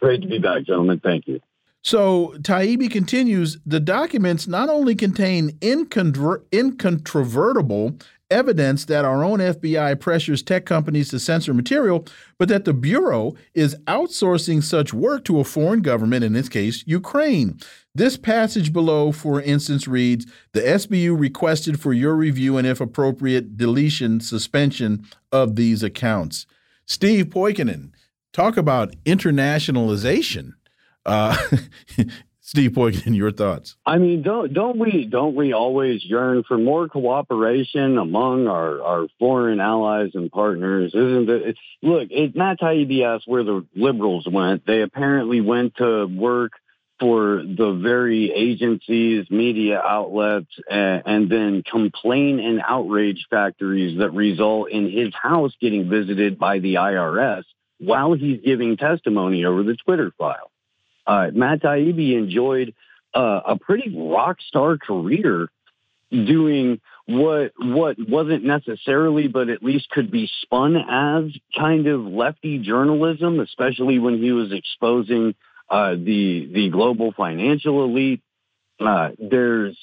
Great to be back, gentlemen. Thank you. So Taibbi continues the documents not only contain incontrovertible evidence that our own FBI pressures tech companies to censor material, but that the Bureau is outsourcing such work to a foreign government, in this case, Ukraine. This passage below, for instance, reads The SBU requested for your review and, if appropriate, deletion, suspension of these accounts. Steve Poikonen, talk about internationalization. Uh, Steve Poikonen, your thoughts? I mean, don't don't we don't we always yearn for more cooperation among our, our foreign allies and partners? Isn't it? Look, it's not Taibbi asked where the liberals went. They apparently went to work for the very agencies, media outlets, and, and then complain and outrage factories that result in his house getting visited by the IRS while he's giving testimony over the Twitter file. Uh, Matt Taibbi enjoyed uh, a pretty rock star career doing what what wasn't necessarily, but at least could be spun as kind of lefty journalism, especially when he was exposing uh, the the global financial elite. Uh, there's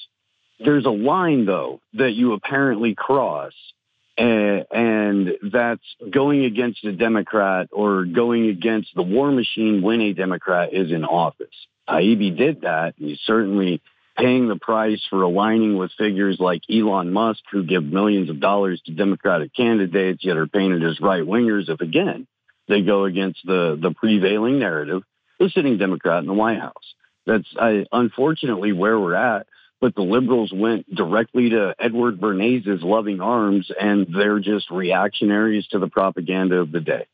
there's a line though that you apparently cross and, and that's going against a Democrat or going against the war machine when a Democrat is in office. Taibbi did that. He's certainly paying the price for aligning with figures like Elon Musk, who give millions of dollars to Democratic candidates, yet are painted as right wingers. If again they go against the the prevailing narrative, the sitting Democrat in the White House. That's unfortunately where we're at but the liberals went directly to Edward Bernays' loving arms, and they're just reactionaries to the propaganda of the day.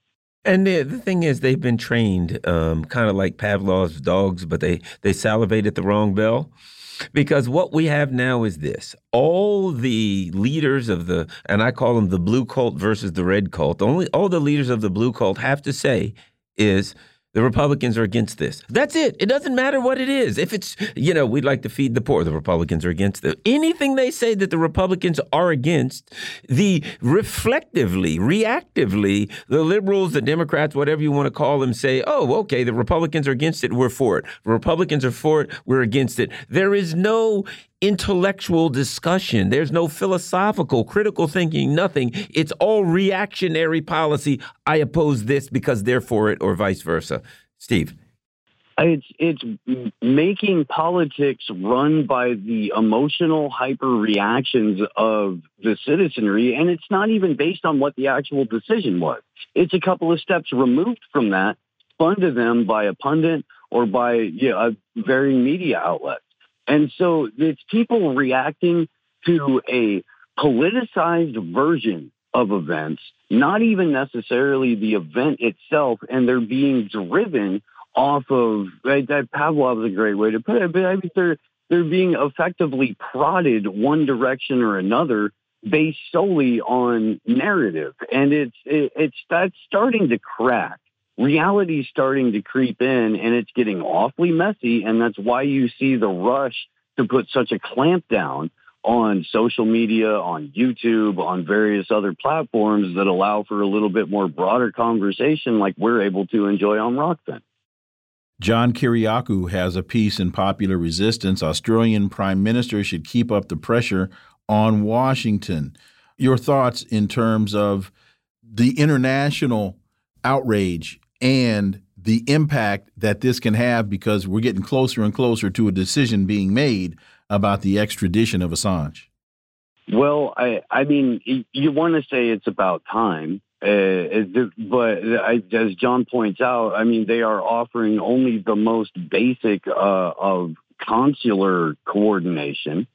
And the, the thing is, they've been trained um, kind of like Pavlov's dogs, but they, they salivate at the wrong bell. Because what we have now is this all the leaders of the, and I call them the blue cult versus the red cult, only all the leaders of the blue cult have to say is, the Republicans are against this. That's it. It doesn't matter what it is. If it's, you know, we'd like to feed the poor, the Republicans are against it. Anything they say that the Republicans are against, the reflectively, reactively, the liberals, the Democrats, whatever you want to call them, say, oh, okay, the Republicans are against it, we're for it. The Republicans are for it, we're against it. There is no intellectual discussion. There's no philosophical, critical thinking, nothing. It's all reactionary policy. I oppose this because they're for it, or vice versa. Steve. It's it's making politics run by the emotional hyper reactions of the citizenry, and it's not even based on what the actual decision was. It's a couple of steps removed from that, spun to them by a pundit or by you know, a varying media outlet. And so it's people reacting to a politicized version of events, not even necessarily the event itself, and they're being driven off of right, that Pavlov is a great way to put it, but I mean they're they're being effectively prodded one direction or another based solely on narrative, and it's it, it's that's starting to crack reality's starting to creep in and it's getting awfully messy. And that's why you see the rush to put such a clamp down on social media, on YouTube, on various other platforms that allow for a little bit more broader conversation like we're able to enjoy on Rokfin. John Kiriakou has a piece in Popular Resistance. Australian Prime Minister should keep up the pressure on Washington. Your thoughts in terms of the international outrage and the impact that this can have because we're getting closer and closer to a decision being made about the extradition of Assange? Well, I, I mean, you want to say it's about time, uh, but I, as John points out, I mean, they are offering only the most basic uh, of consular coordination,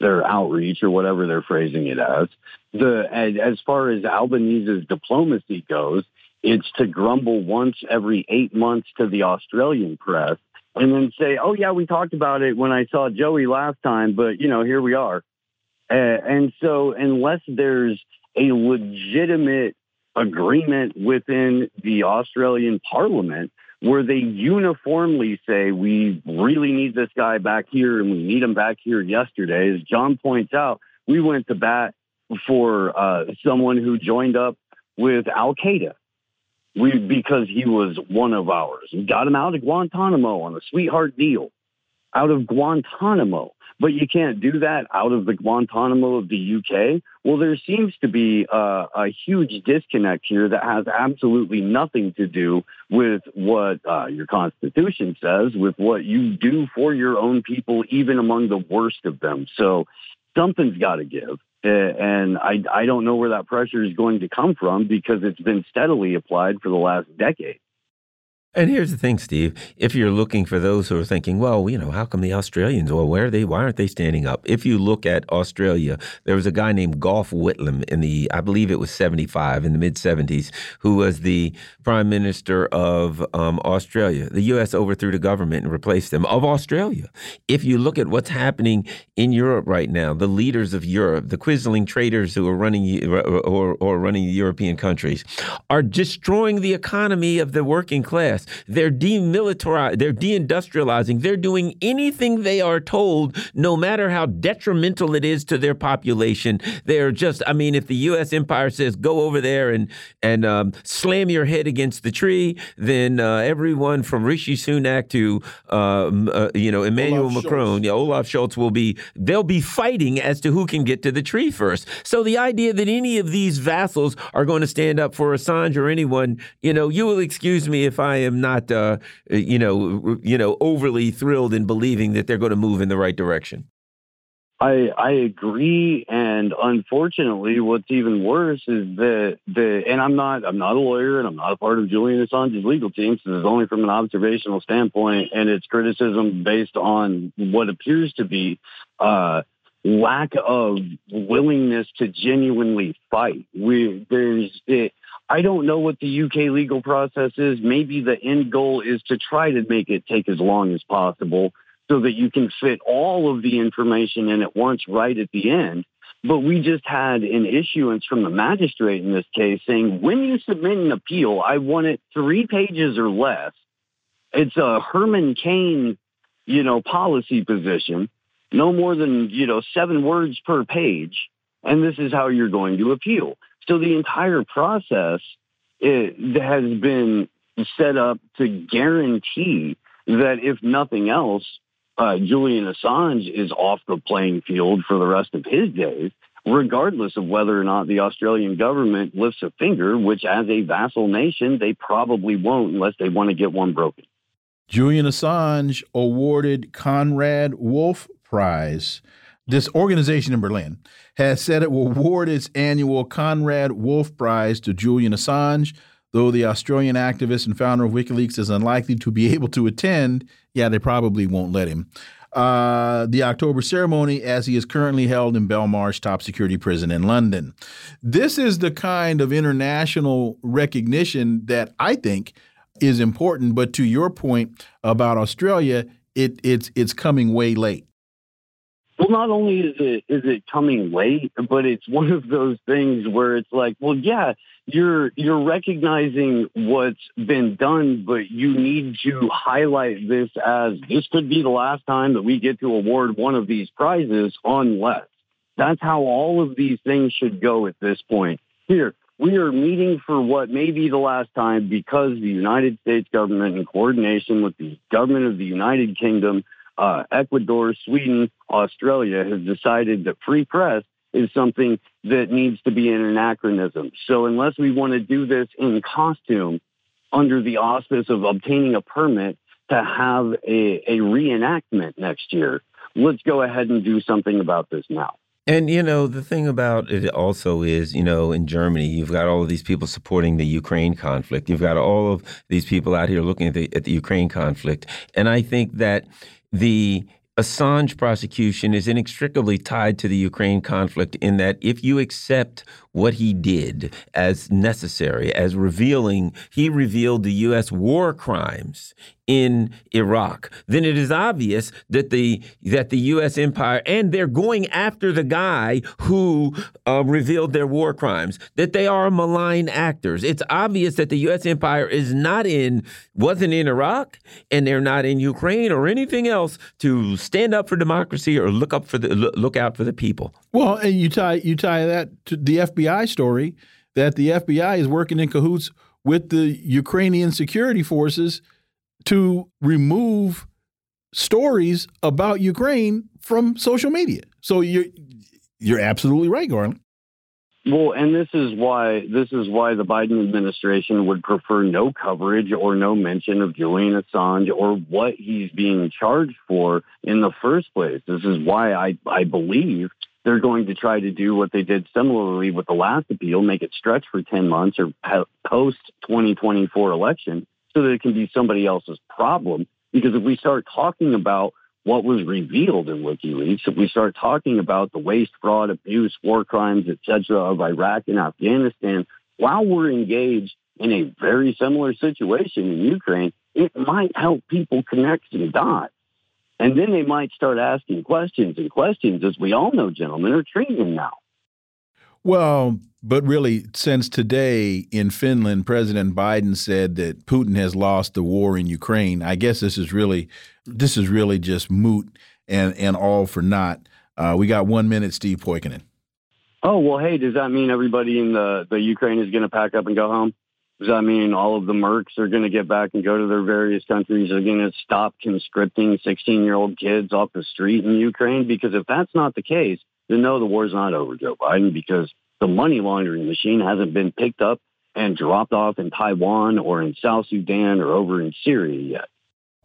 their outreach or whatever they're phrasing it as. The as, as far as Albanese's diplomacy goes, it's to grumble once every eight months to the Australian press and then say, oh, yeah, we talked about it when I saw Joey last time, but, you know, here we are. Uh, and so unless there's a legitimate agreement within the Australian parliament where they uniformly say, we really need this guy back here and we need him back here yesterday, as John points out, we went to bat for uh, someone who joined up with Al Qaeda We because he was one of ours. We got him out of Guantanamo on a sweetheart deal, out of Guantanamo but you can't do that out of the Guantanamo of the UK. Well, there seems to be a, a huge disconnect here that has absolutely nothing to do with what uh, your Constitution says, with what you do for your own people, even among the worst of them. So something's got to give. Uh, and I, I don't know where that pressure is going to come from because it's been steadily applied for the last decade. And here's the thing, Steve. If you're looking for those who are thinking, well, you know, how come the Australians? Well, where are they? Why aren't they standing up? If you look at Australia, there was a guy named Gough Whitlam in the, I believe it was 75, in the mid 70s, who was the prime minister of um, Australia. The U.S. overthrew the government and replaced them of Australia. If you look at what's happening in Europe right now, the leaders of Europe, the Quisling traders who are running or, or running European countries, are destroying the economy of the working class. They're demilitarizing, they're deindustrializing, they're doing anything they are told, no matter how detrimental it is to their population. They're just, I mean, if the U.S. empire says go over there and and um, slam your head against the tree, then uh, everyone from Rishi Sunak to um, uh, you know Emmanuel Olaf Macron, Scholz. yeah, Olaf Scholz will be they'll be fighting as to who can get to the tree first. So the idea that any of these vassals are going to stand up for Assange or anyone, you know, you will excuse me if I am am not, uh, you know, you know, overly thrilled in believing that they're going to move in the right direction. I I agree, and unfortunately, what's even worse is that the and I'm not I'm not a lawyer, and I'm not a part of Julian Assange's legal team. So is only from an observational standpoint, and it's criticism based on what appears to be uh, lack of willingness to genuinely fight. We there's it, I don't know what the UK legal process is. Maybe the end goal is to try to make it take as long as possible so that you can fit all of the information in at once right at the end. But we just had an issuance from the magistrate in this case saying when you submit an appeal, I want it three pages or less. It's a Herman Cain, you know, policy position, no more than, you know, seven words per page. And this is how you're going to appeal. So the entire process has been set up to guarantee that if nothing else, uh, Julian Assange is off the playing field for the rest of his days, regardless of whether or not the Australian government lifts a finger, which as a vassal nation, they probably won't unless they want to get one broken. Julian Assange awarded Konrad Wolf Prize this organization in Berlin has said it will award its annual Konrad Wolf Prize to Julian Assange, though the Australian activist and founder of WikiLeaks is unlikely to be able to attend. Yeah, they probably won't let him. Uh, the October ceremony, as he is currently held in Belmarsh top security prison in London. This is the kind of international recognition that I think is important. But to your point about Australia, it, it's it's coming way late. Well, not only is it is it coming late, but it's one of those things where it's like, well, yeah, you're you're recognizing what's been done, but you need to highlight this as this could be the last time that we get to award one of these prizes, unless that's how all of these things should go at this point. Here, we are meeting for what may be the last time because the United States government, in coordination with the government of the United Kingdom, uh, Ecuador, Sweden, Australia has decided that free press is something that needs to be an anachronism. So unless we want to do this in costume under the auspice of obtaining a permit to have a, a reenactment next year, let's go ahead and do something about this now. And you know the thing about it also is, you know, in Germany, you've got all of these people supporting the Ukraine conflict. You've got all of these people out here looking at the, at the Ukraine conflict, and I think that the Assange prosecution is inextricably tied to the Ukraine conflict in that if you accept what he did as necessary, as revealing, he revealed the U.S. war crimes in Iraq, then it is obvious that the that the U.S. empire and they're going after the guy who uh, revealed their war crimes. That they are malign actors. It's obvious that the U.S. empire is not in wasn't in Iraq and they're not in Ukraine or anything else to stand up for democracy or look up for the look out for the people. Well, and you tie you tie that to the FBI story that the FBI is working in cahoots with the Ukrainian security forces to remove stories about Ukraine from social media. So you're you're absolutely right, Garland. Well, and this is why this is why the Biden administration would prefer no coverage or no mention of Julian Assange or what he's being charged for in the first place. This is why I I believe they're going to try to do what they did similarly with the last appeal, make it stretch for 10 months or post 2024 election so that it can be somebody else's problem. Because if we start talking about what was revealed in WikiLeaks, if we start talking about the waste, fraud, abuse, war crimes, etc., of Iraq and Afghanistan, while we're engaged in a very similar situation in Ukraine, it might help people connect some dots. And then they might start asking questions, and questions, as we all know, gentlemen, are treason now. Well, but really, since today in Finland, President Biden said that Putin has lost the war in Ukraine. I guess this is really, this is really just moot and and all for naught. Uh, we got one minute, Steve Poikonen. Oh well, hey, does that mean everybody in the the Ukraine is going to pack up and go home? Does that mean all of the mercs are going to get back and go to their various countries? Are going to stop conscripting 16 year old kids off the street in Ukraine? Because if that's not the case, then no, the war's not over, Joe Biden, because the money laundering machine hasn't been picked up and dropped off in Taiwan or in South Sudan or over in Syria yet.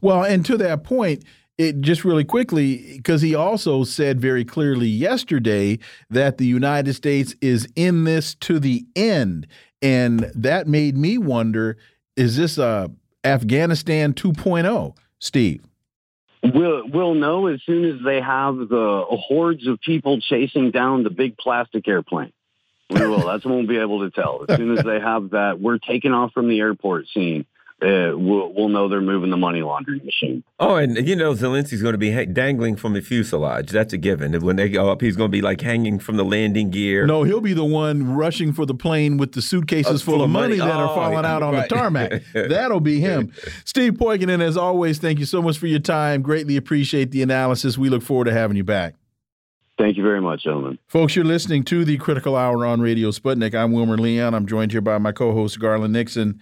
Well, and to that point, it just really quickly because he also said very clearly yesterday that the United States is in this to the end, and that made me wonder: Is this a Afghanistan 2.0, Steve? We'll, we'll know as soon as they have the hordes of people chasing down the big plastic airplane. We will. That's when we'll be able to tell. As soon as they have that, we're taking off from the airport scene. Uh, we'll, we'll know they're moving the money laundering machine. Oh, and you know Zelensky's going to be dangling from the fuselage. That's a given. When they go up, he's going to be like hanging from the landing gear. No, he'll be the one rushing for the plane with the suitcases full, full, of money, money that oh, are falling out on right. the tarmac. That'll be him. Steve Poikonen, as always, thank you so much for your time. Greatly appreciate the analysis. We look forward to having you back. Thank you very much, gentlemen. Folks, you're listening to the Critical Hour on Radio Sputnik. I'm Wilmer Leon. I'm joined here by my co host, Garland Nixon.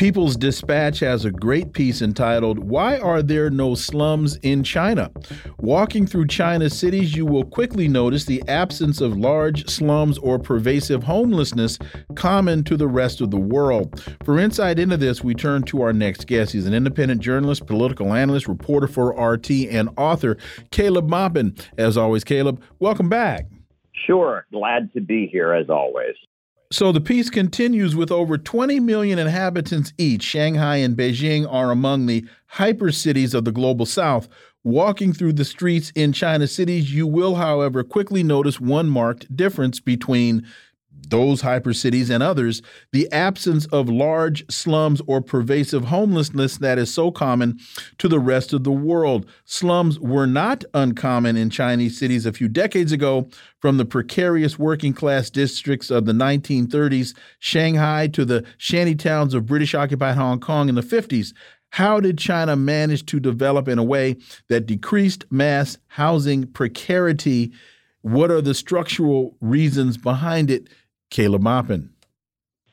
People's Dispatch has a great piece entitled, Why Are There No Slums in China? Walking through China's cities, you will quickly notice the absence of large slums or pervasive homelessness common to the rest of the world. For insight into this, we turn to our next guest. He's an independent journalist, political analyst, reporter for RT, and author, Caleb Maupin. As always, Caleb, welcome back. Sure. Glad to be here as always. So the piece continues with over 20 million inhabitants each. Shanghai and Beijing are among the hyper cities of the global south. Walking through the streets in China cities, you will, however, quickly notice one marked difference between those hypercities and others, the absence of large slums or pervasive homelessness that is so common to the rest of the world. Slums were not uncommon in Chinese cities a few decades ago, from the precarious working class districts of the 1930s, Shanghai, to the shanty towns of British occupied Hong Kong in the 50s. How did China manage to develop in a way that decreased mass housing precarity? What are the structural reasons behind it? Caleb Maupin.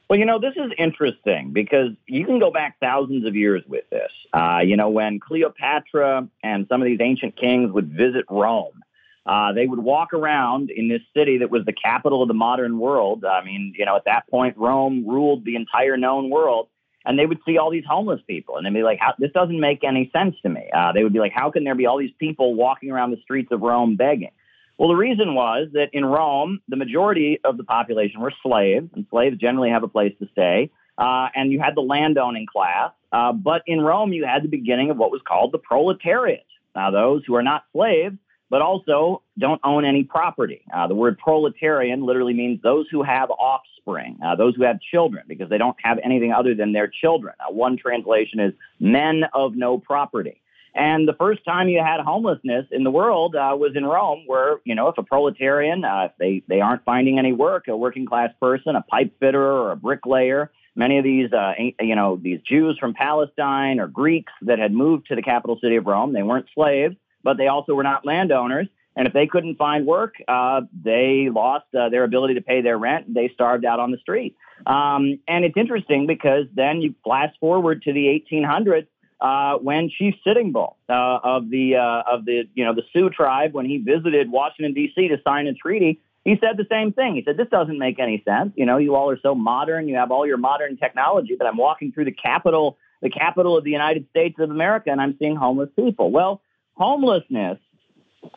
Well, you know, this is interesting because you can go back thousands of years with this. Uh, you know, when Cleopatra and some of these ancient kings would visit Rome, uh, they would walk around in this city that was the capital of the modern world. I mean, you know, at that point, Rome ruled the entire known world. And they would see all these homeless people, and they'd be like, "This doesn't make any sense to me." Uh, they would be like, "How can there be all these people walking around the streets of Rome begging?" Well, the reason was that in Rome, the majority of the population were slaves, and slaves generally have a place to stay. Uh, and you had the landowning class. Uh, but in Rome, you had the beginning of what was called the proletariat. Now, those who are not slaves but also don't own any property. Uh, the word proletarian literally means those who have offspring, uh, those who have children, because they don't have anything other than their children. One translation is men of no property. And the first time you had homelessness in the world uh, was in Rome, where you know if a proletarian, uh, if they they aren't finding any work, a working class person, a pipe fitter or a bricklayer, many of these uh, you know these Jews from Palestine or Greeks that had moved to the capital city of Rome, they weren't slaves, but they also were not landowners. And if they couldn't find work, uh, they lost uh, their ability to pay their rent. They starved out on the street. Um, and it's interesting because then you flash forward to the 1800s uh, when Chief Sitting Bull uh, of the uh, of the you know the Sioux tribe when he visited Washington D.C. to sign a treaty, he said the same thing. He said this doesn't make any sense. You know, you all are so modern, you have all your modern technology, but I'm walking through the capital the capital of the United States of America and I'm seeing homeless people. Well, homelessness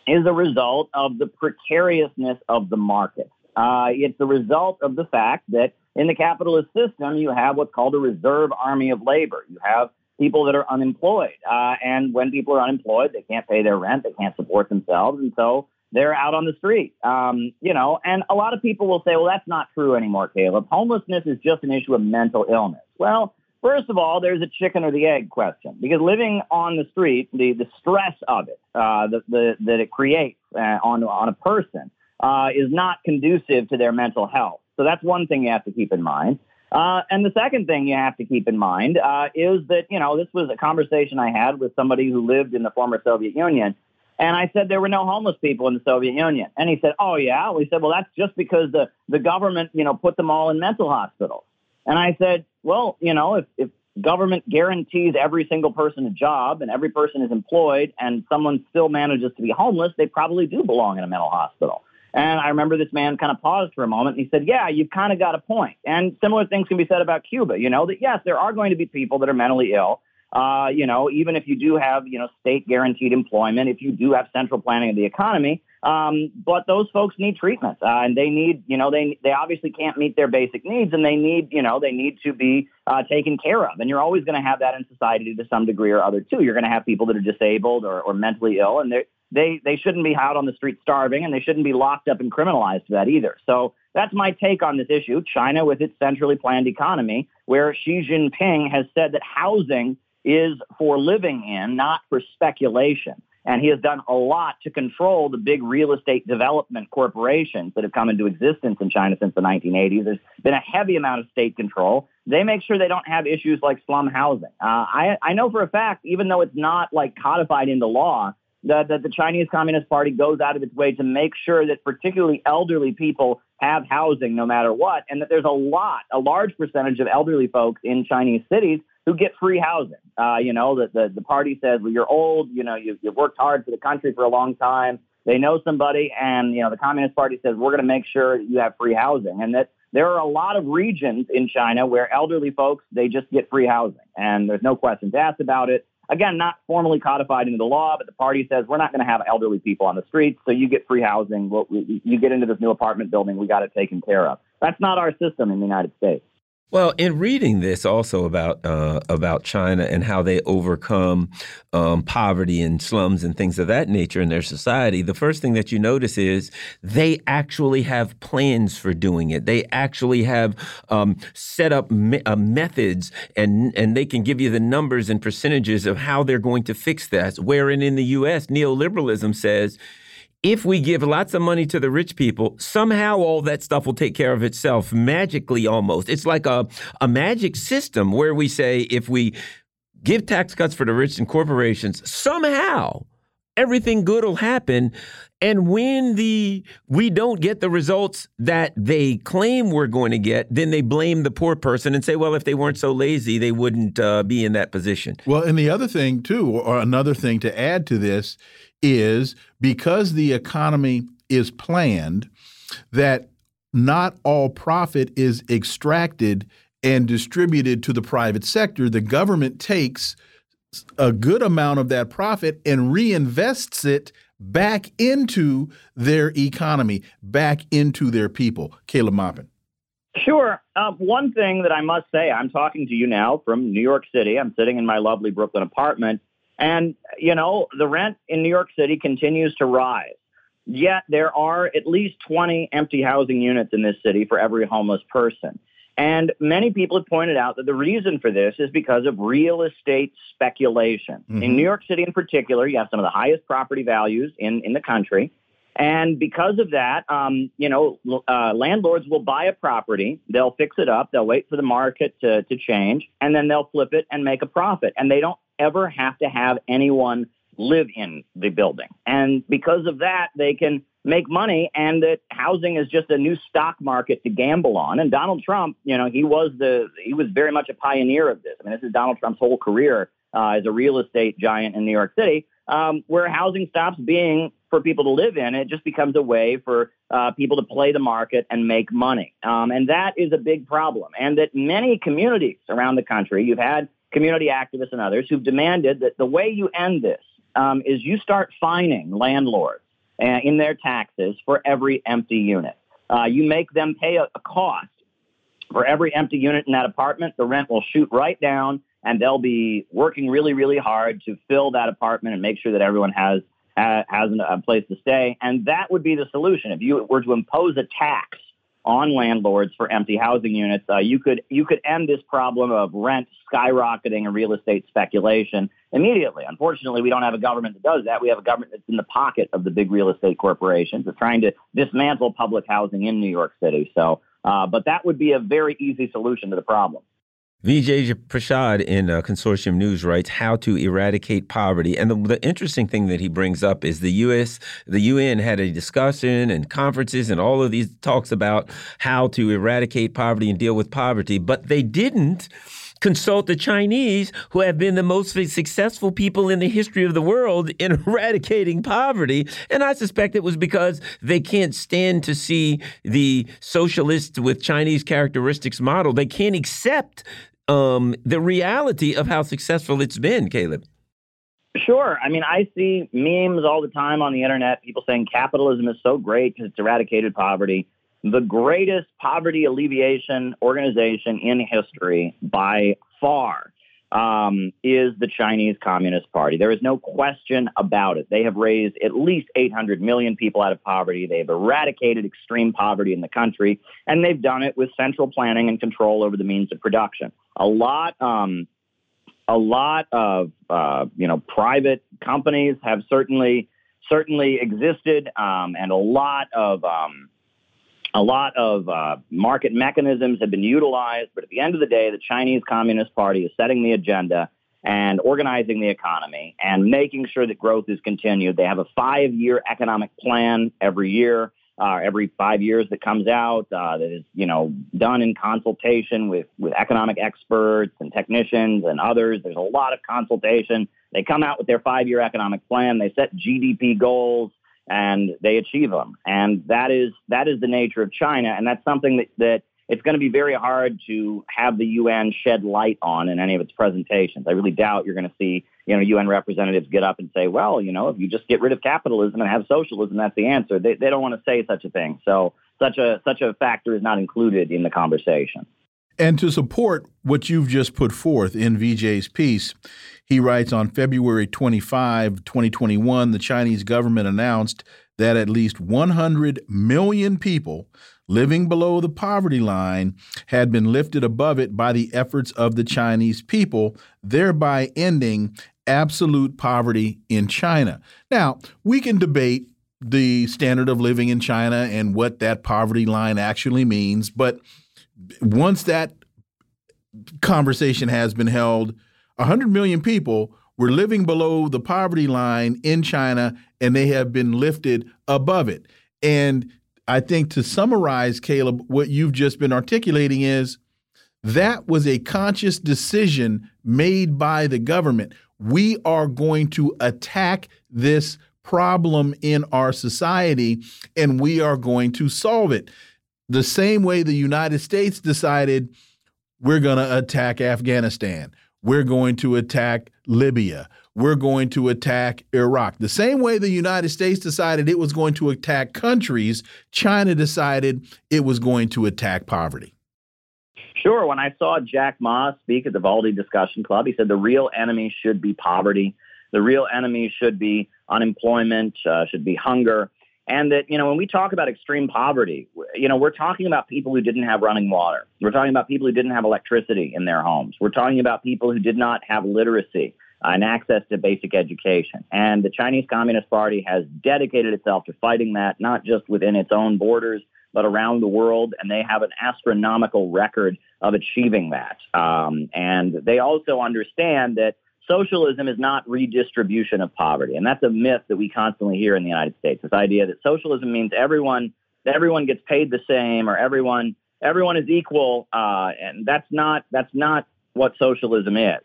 is a result of the precariousness of the market. Uh, it's the result of the fact that in the capitalist system, you have what's called a reserve army of labor. You have people that are unemployed. Uh, and when people are unemployed, they can't pay their rent, they can't support themselves, and so they're out on the street. Um, you know, and a lot of people will say, well, that's not true anymore, Caleb. Homelessness is just an issue of mental illness. Well, first of all, there's a chicken or the egg question because living on the street, the, the stress of it, uh, the, the, that it creates uh, on, on a person, uh, is not conducive to their mental health. So that's one thing you have to keep in mind. Uh, and the second thing you have to keep in mind uh, is that, you know, this was a conversation I had with somebody who lived in the former Soviet Union. And I said there were no homeless people in the Soviet Union. And he said, oh, yeah. We said, well, that's just because the, the government, you know, put them all in mental hospitals. And I said, well, you know, if, if government guarantees every single person a job and every person is employed and someone still manages to be homeless, they probably do belong in a mental hospital. And I remember this man kind of paused for a moment and he said, Yeah, you've kind of got a point. And similar things can be said about Cuba, you know, that yes, there are going to be people that are mentally ill. Uh, you know, even if you do have, you know, state guaranteed employment, if you do have central planning of the economy, um, but those folks need treatment, uh, and they need, you know, they they obviously can't meet their basic needs, and they need, you know, they need to be uh, taken care of. And you're always going to have that in society to some degree or other too. You're going to have people that are disabled or, or mentally ill, and they they they shouldn't be out on the street starving, and they shouldn't be locked up and criminalized for that either. So that's my take on this issue. China, with its centrally planned economy, where Xi Jinping has said that housing is for living in, not for speculation. And he has done a lot to control the big real estate development corporations that have come into existence in China since the 1980s. There's been a heavy amount of state control. They make sure they don't have issues like slum housing. Uh, I, I know for a fact, even though it's not like codified into law, that, that the Chinese Communist Party goes out of its way to make sure that particularly elderly people have housing no matter what, and that there's a lot, a large percentage of elderly folks in Chinese cities who get free housing. Uh, you know, the, the, the party says, well, you're old, you know, you've, you've worked hard for the country for a long time. They know somebody, and, you know, the Communist Party says, we're going to make sure you have free housing. And that there are a lot of regions in China where elderly folks, they just get free housing. And there's no questions asked about it. Again, not formally codified into the law, but the party says we're not going to have elderly people on the streets, so you get free housing. You get into this new apartment building, we got it taken care of. That's not our system in the United States. Well, in reading this also about uh, about China and how they overcome um, poverty and slums and things of that nature in their society, the first thing that you notice is they actually have plans for doing it. They actually have um, set up me uh, methods, and and they can give you the numbers and percentages of how they're going to fix that. Wherein in the U.S., neoliberalism says if we give lots of money to the rich people, somehow all that stuff will take care of itself magically almost. It's like a, a magic system where we say if we give tax cuts for the rich and corporations, somehow everything good will happen. And when the we don't get the results that they claim we're going to get, then they blame the poor person and say, well, if they weren't so lazy, they wouldn't uh, be in that position. Well, and the other thing too, or another thing to add to this is because the economy is planned, that not all profit is extracted and distributed to the private sector. The government takes a good amount of that profit and reinvests it back into their economy, back into their people. Caleb Maupin. Sure. Uh, one thing that I must say, I'm talking to you now from New York City. I'm sitting in my lovely Brooklyn apartment. And, you know, the rent in New York City continues to rise. Yet there are at least 20 empty housing units in this city for every homeless person. And many people have pointed out that the reason for this is because of real estate speculation. Mm-hmm. In New York City, in particular, you have some of the highest property values in, in the country. And because of that, um, you know, uh, landlords will buy a property, they'll fix it up, they'll wait for the market to, to change, and then they'll flip it and make a profit. And they don't ever have to have anyone live in the building. And because of that, they can make money and that housing is just a new stock market to gamble on. And Donald Trump, you know, he was the he was very much a pioneer of this. I mean, this is Donald Trump's whole career uh, as a real estate giant in New York City, um, where housing stops being for people to live in. It just becomes a way for uh, people to play the market and make money. Um, and that is a big problem. And that many communities around the country, you've had community activists and others who've demanded that the way you end this um, is you start fining landlords uh, in their taxes for every empty unit. Uh, you make them pay a, a cost for every empty unit in that apartment. The rent will shoot right down, and they'll be working really, really hard to fill that apartment and make sure that everyone has has a place to stay. And that would be the solution. If you were to impose a tax on landlords for empty housing units, uh, you could you could end this problem of rent skyrocketing and real estate speculation immediately. Unfortunately, we don't have a government that does that. We have a government that's in the pocket of the big real estate corporations. That's trying to dismantle public housing in New York City. So, uh, but that would be a very easy solution to the problem. Vijay Prashad in uh, Consortium News writes how to eradicate poverty, and the, the, interesting thing that he brings up is the U.S. the UN had a discussion and conferences and all of these talks about how to eradicate poverty and deal with poverty, but they didn't consult the Chinese, who have been the most successful people in the history of the world in eradicating poverty. And I suspect it was because they can't stand to see the socialist with Chinese characteristics model. They can't accept um, the reality of how successful it's been, Caleb. Sure. I mean, I see memes all the time on the internet, people saying capitalism is so great because it's eradicated poverty. The greatest poverty alleviation organization in history by far um, is the Chinese Communist Party. There is no question about it. They have raised at least 800 million people out of poverty. They've eradicated extreme poverty in the country, and they've done it with central planning and control over the means of production. A lot, um, a lot of uh, you know private companies have certainly certainly existed, um, and a lot of um, a lot of uh, market mechanisms have been utilized, but at the end of the day, the Chinese Communist Party is setting the agenda and organizing the economy and making sure that growth is continued. They have a five year economic plan every year. Uh, every five years that comes out uh, that is you know done in consultation with with economic experts and technicians and others there's a lot of consultation they come out with their five year economic plan they set gdp goals and they achieve them. And that is that is the nature of China, and that's something that, that it's going to be very hard to have the UN shed light on in any of its presentations. I really doubt you're going to see you know UN representatives get up and say, well, you know, if you just get rid of capitalism and have socialism, that's the answer. They they don't want to say such a thing. So such a such a factor is not included in the conversation. And to support what you've just put forth in Vijay's piece, he writes on February 25, 2021, the Chinese government announced that at least 100 million people living below the poverty line had been lifted above it by the efforts of the Chinese people, thereby ending absolute poverty in China. Now, we can debate the standard of living in China and what that poverty line actually means, but once that conversation has been held, 100 million people were living below the poverty line in China and they have been lifted above it. And I think to summarize, Caleb, what you've just been articulating is that was a conscious decision made by the government. We are going to attack this problem in our society and we are going to solve it the same way the United States decided we're going to attack Afghanistan, we're going to attack Libya, we're going to attack Iraq. The same way the United States decided it was going to attack countries, China decided it was going to attack poverty. Sure. When I saw Jack Ma speak at the Valdai Discussion Club, he said the real enemy should be poverty. the real enemy should be unemployment, uh, should be hunger. And that, you know, when we talk about extreme poverty, you know, we're talking about people who didn't have running water. We're talking about people who didn't have electricity in their homes. We're talking about people who did not have literacy and access to basic education. And the Chinese Communist Party has dedicated itself to fighting that, not just within its own borders, but around the world. And they have an astronomical record of achieving that. Um, and they also understand that socialism is not redistribution of poverty. And that's a myth that we constantly hear in the United States. This idea that socialism means everyone everyone gets paid the same or everyone everyone is equal. Uh, and that's not that's not what socialism is.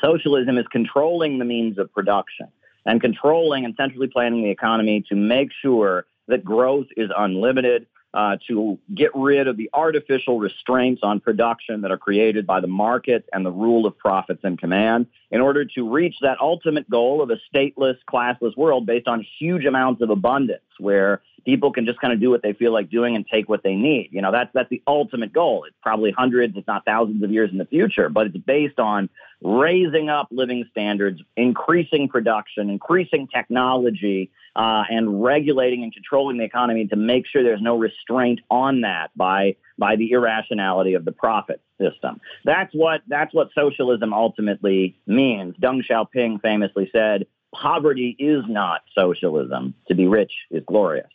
Socialism is controlling the means of production and controlling and centrally planning the economy to make sure that growth is unlimited, uh, to get rid of the artificial restraints on production that are created by the market and the rule of profits and command in order to reach that ultimate goal of a stateless, classless world based on huge amounts of abundance where people can just kind of do what they feel like doing and take what they need. You know, that's that's the ultimate goal. It's probably hundreds, if not thousands of years in the future, but it's based on raising up living standards, increasing production, increasing technology, uh, and regulating and controlling the economy to make sure there's no restraint on that by by the irrationality of the profit system. That's what that's what socialism ultimately means. Deng Xiaoping famously said, "Poverty is not socialism. To be rich is glorious."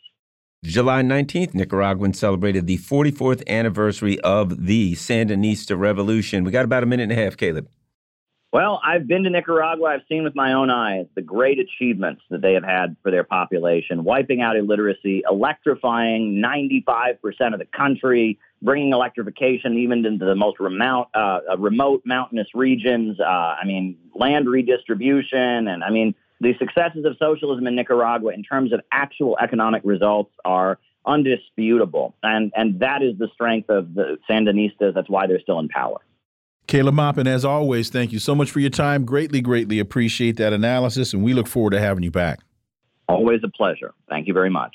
July 19th, Nicaraguans celebrated the 44th anniversary of the Sandinista Revolution. We got about a minute and a half, Caleb. Well, I've been to Nicaragua. I've seen with my own eyes the great achievements that they have had for their population, wiping out illiteracy, electrifying 95% of the country, bringing electrification even into the most remote, uh, uh, remote mountainous regions. Uh, I mean, land redistribution. And I mean, the successes of socialism in Nicaragua in terms of actual economic results are undisputable. And, and that is the strength of the Sandinistas. That's why they're still in power. Caleb Maupin, as always, thank you so much for your time. Greatly, greatly appreciate that analysis, and we look forward to having you back. Always a pleasure. Thank you very much.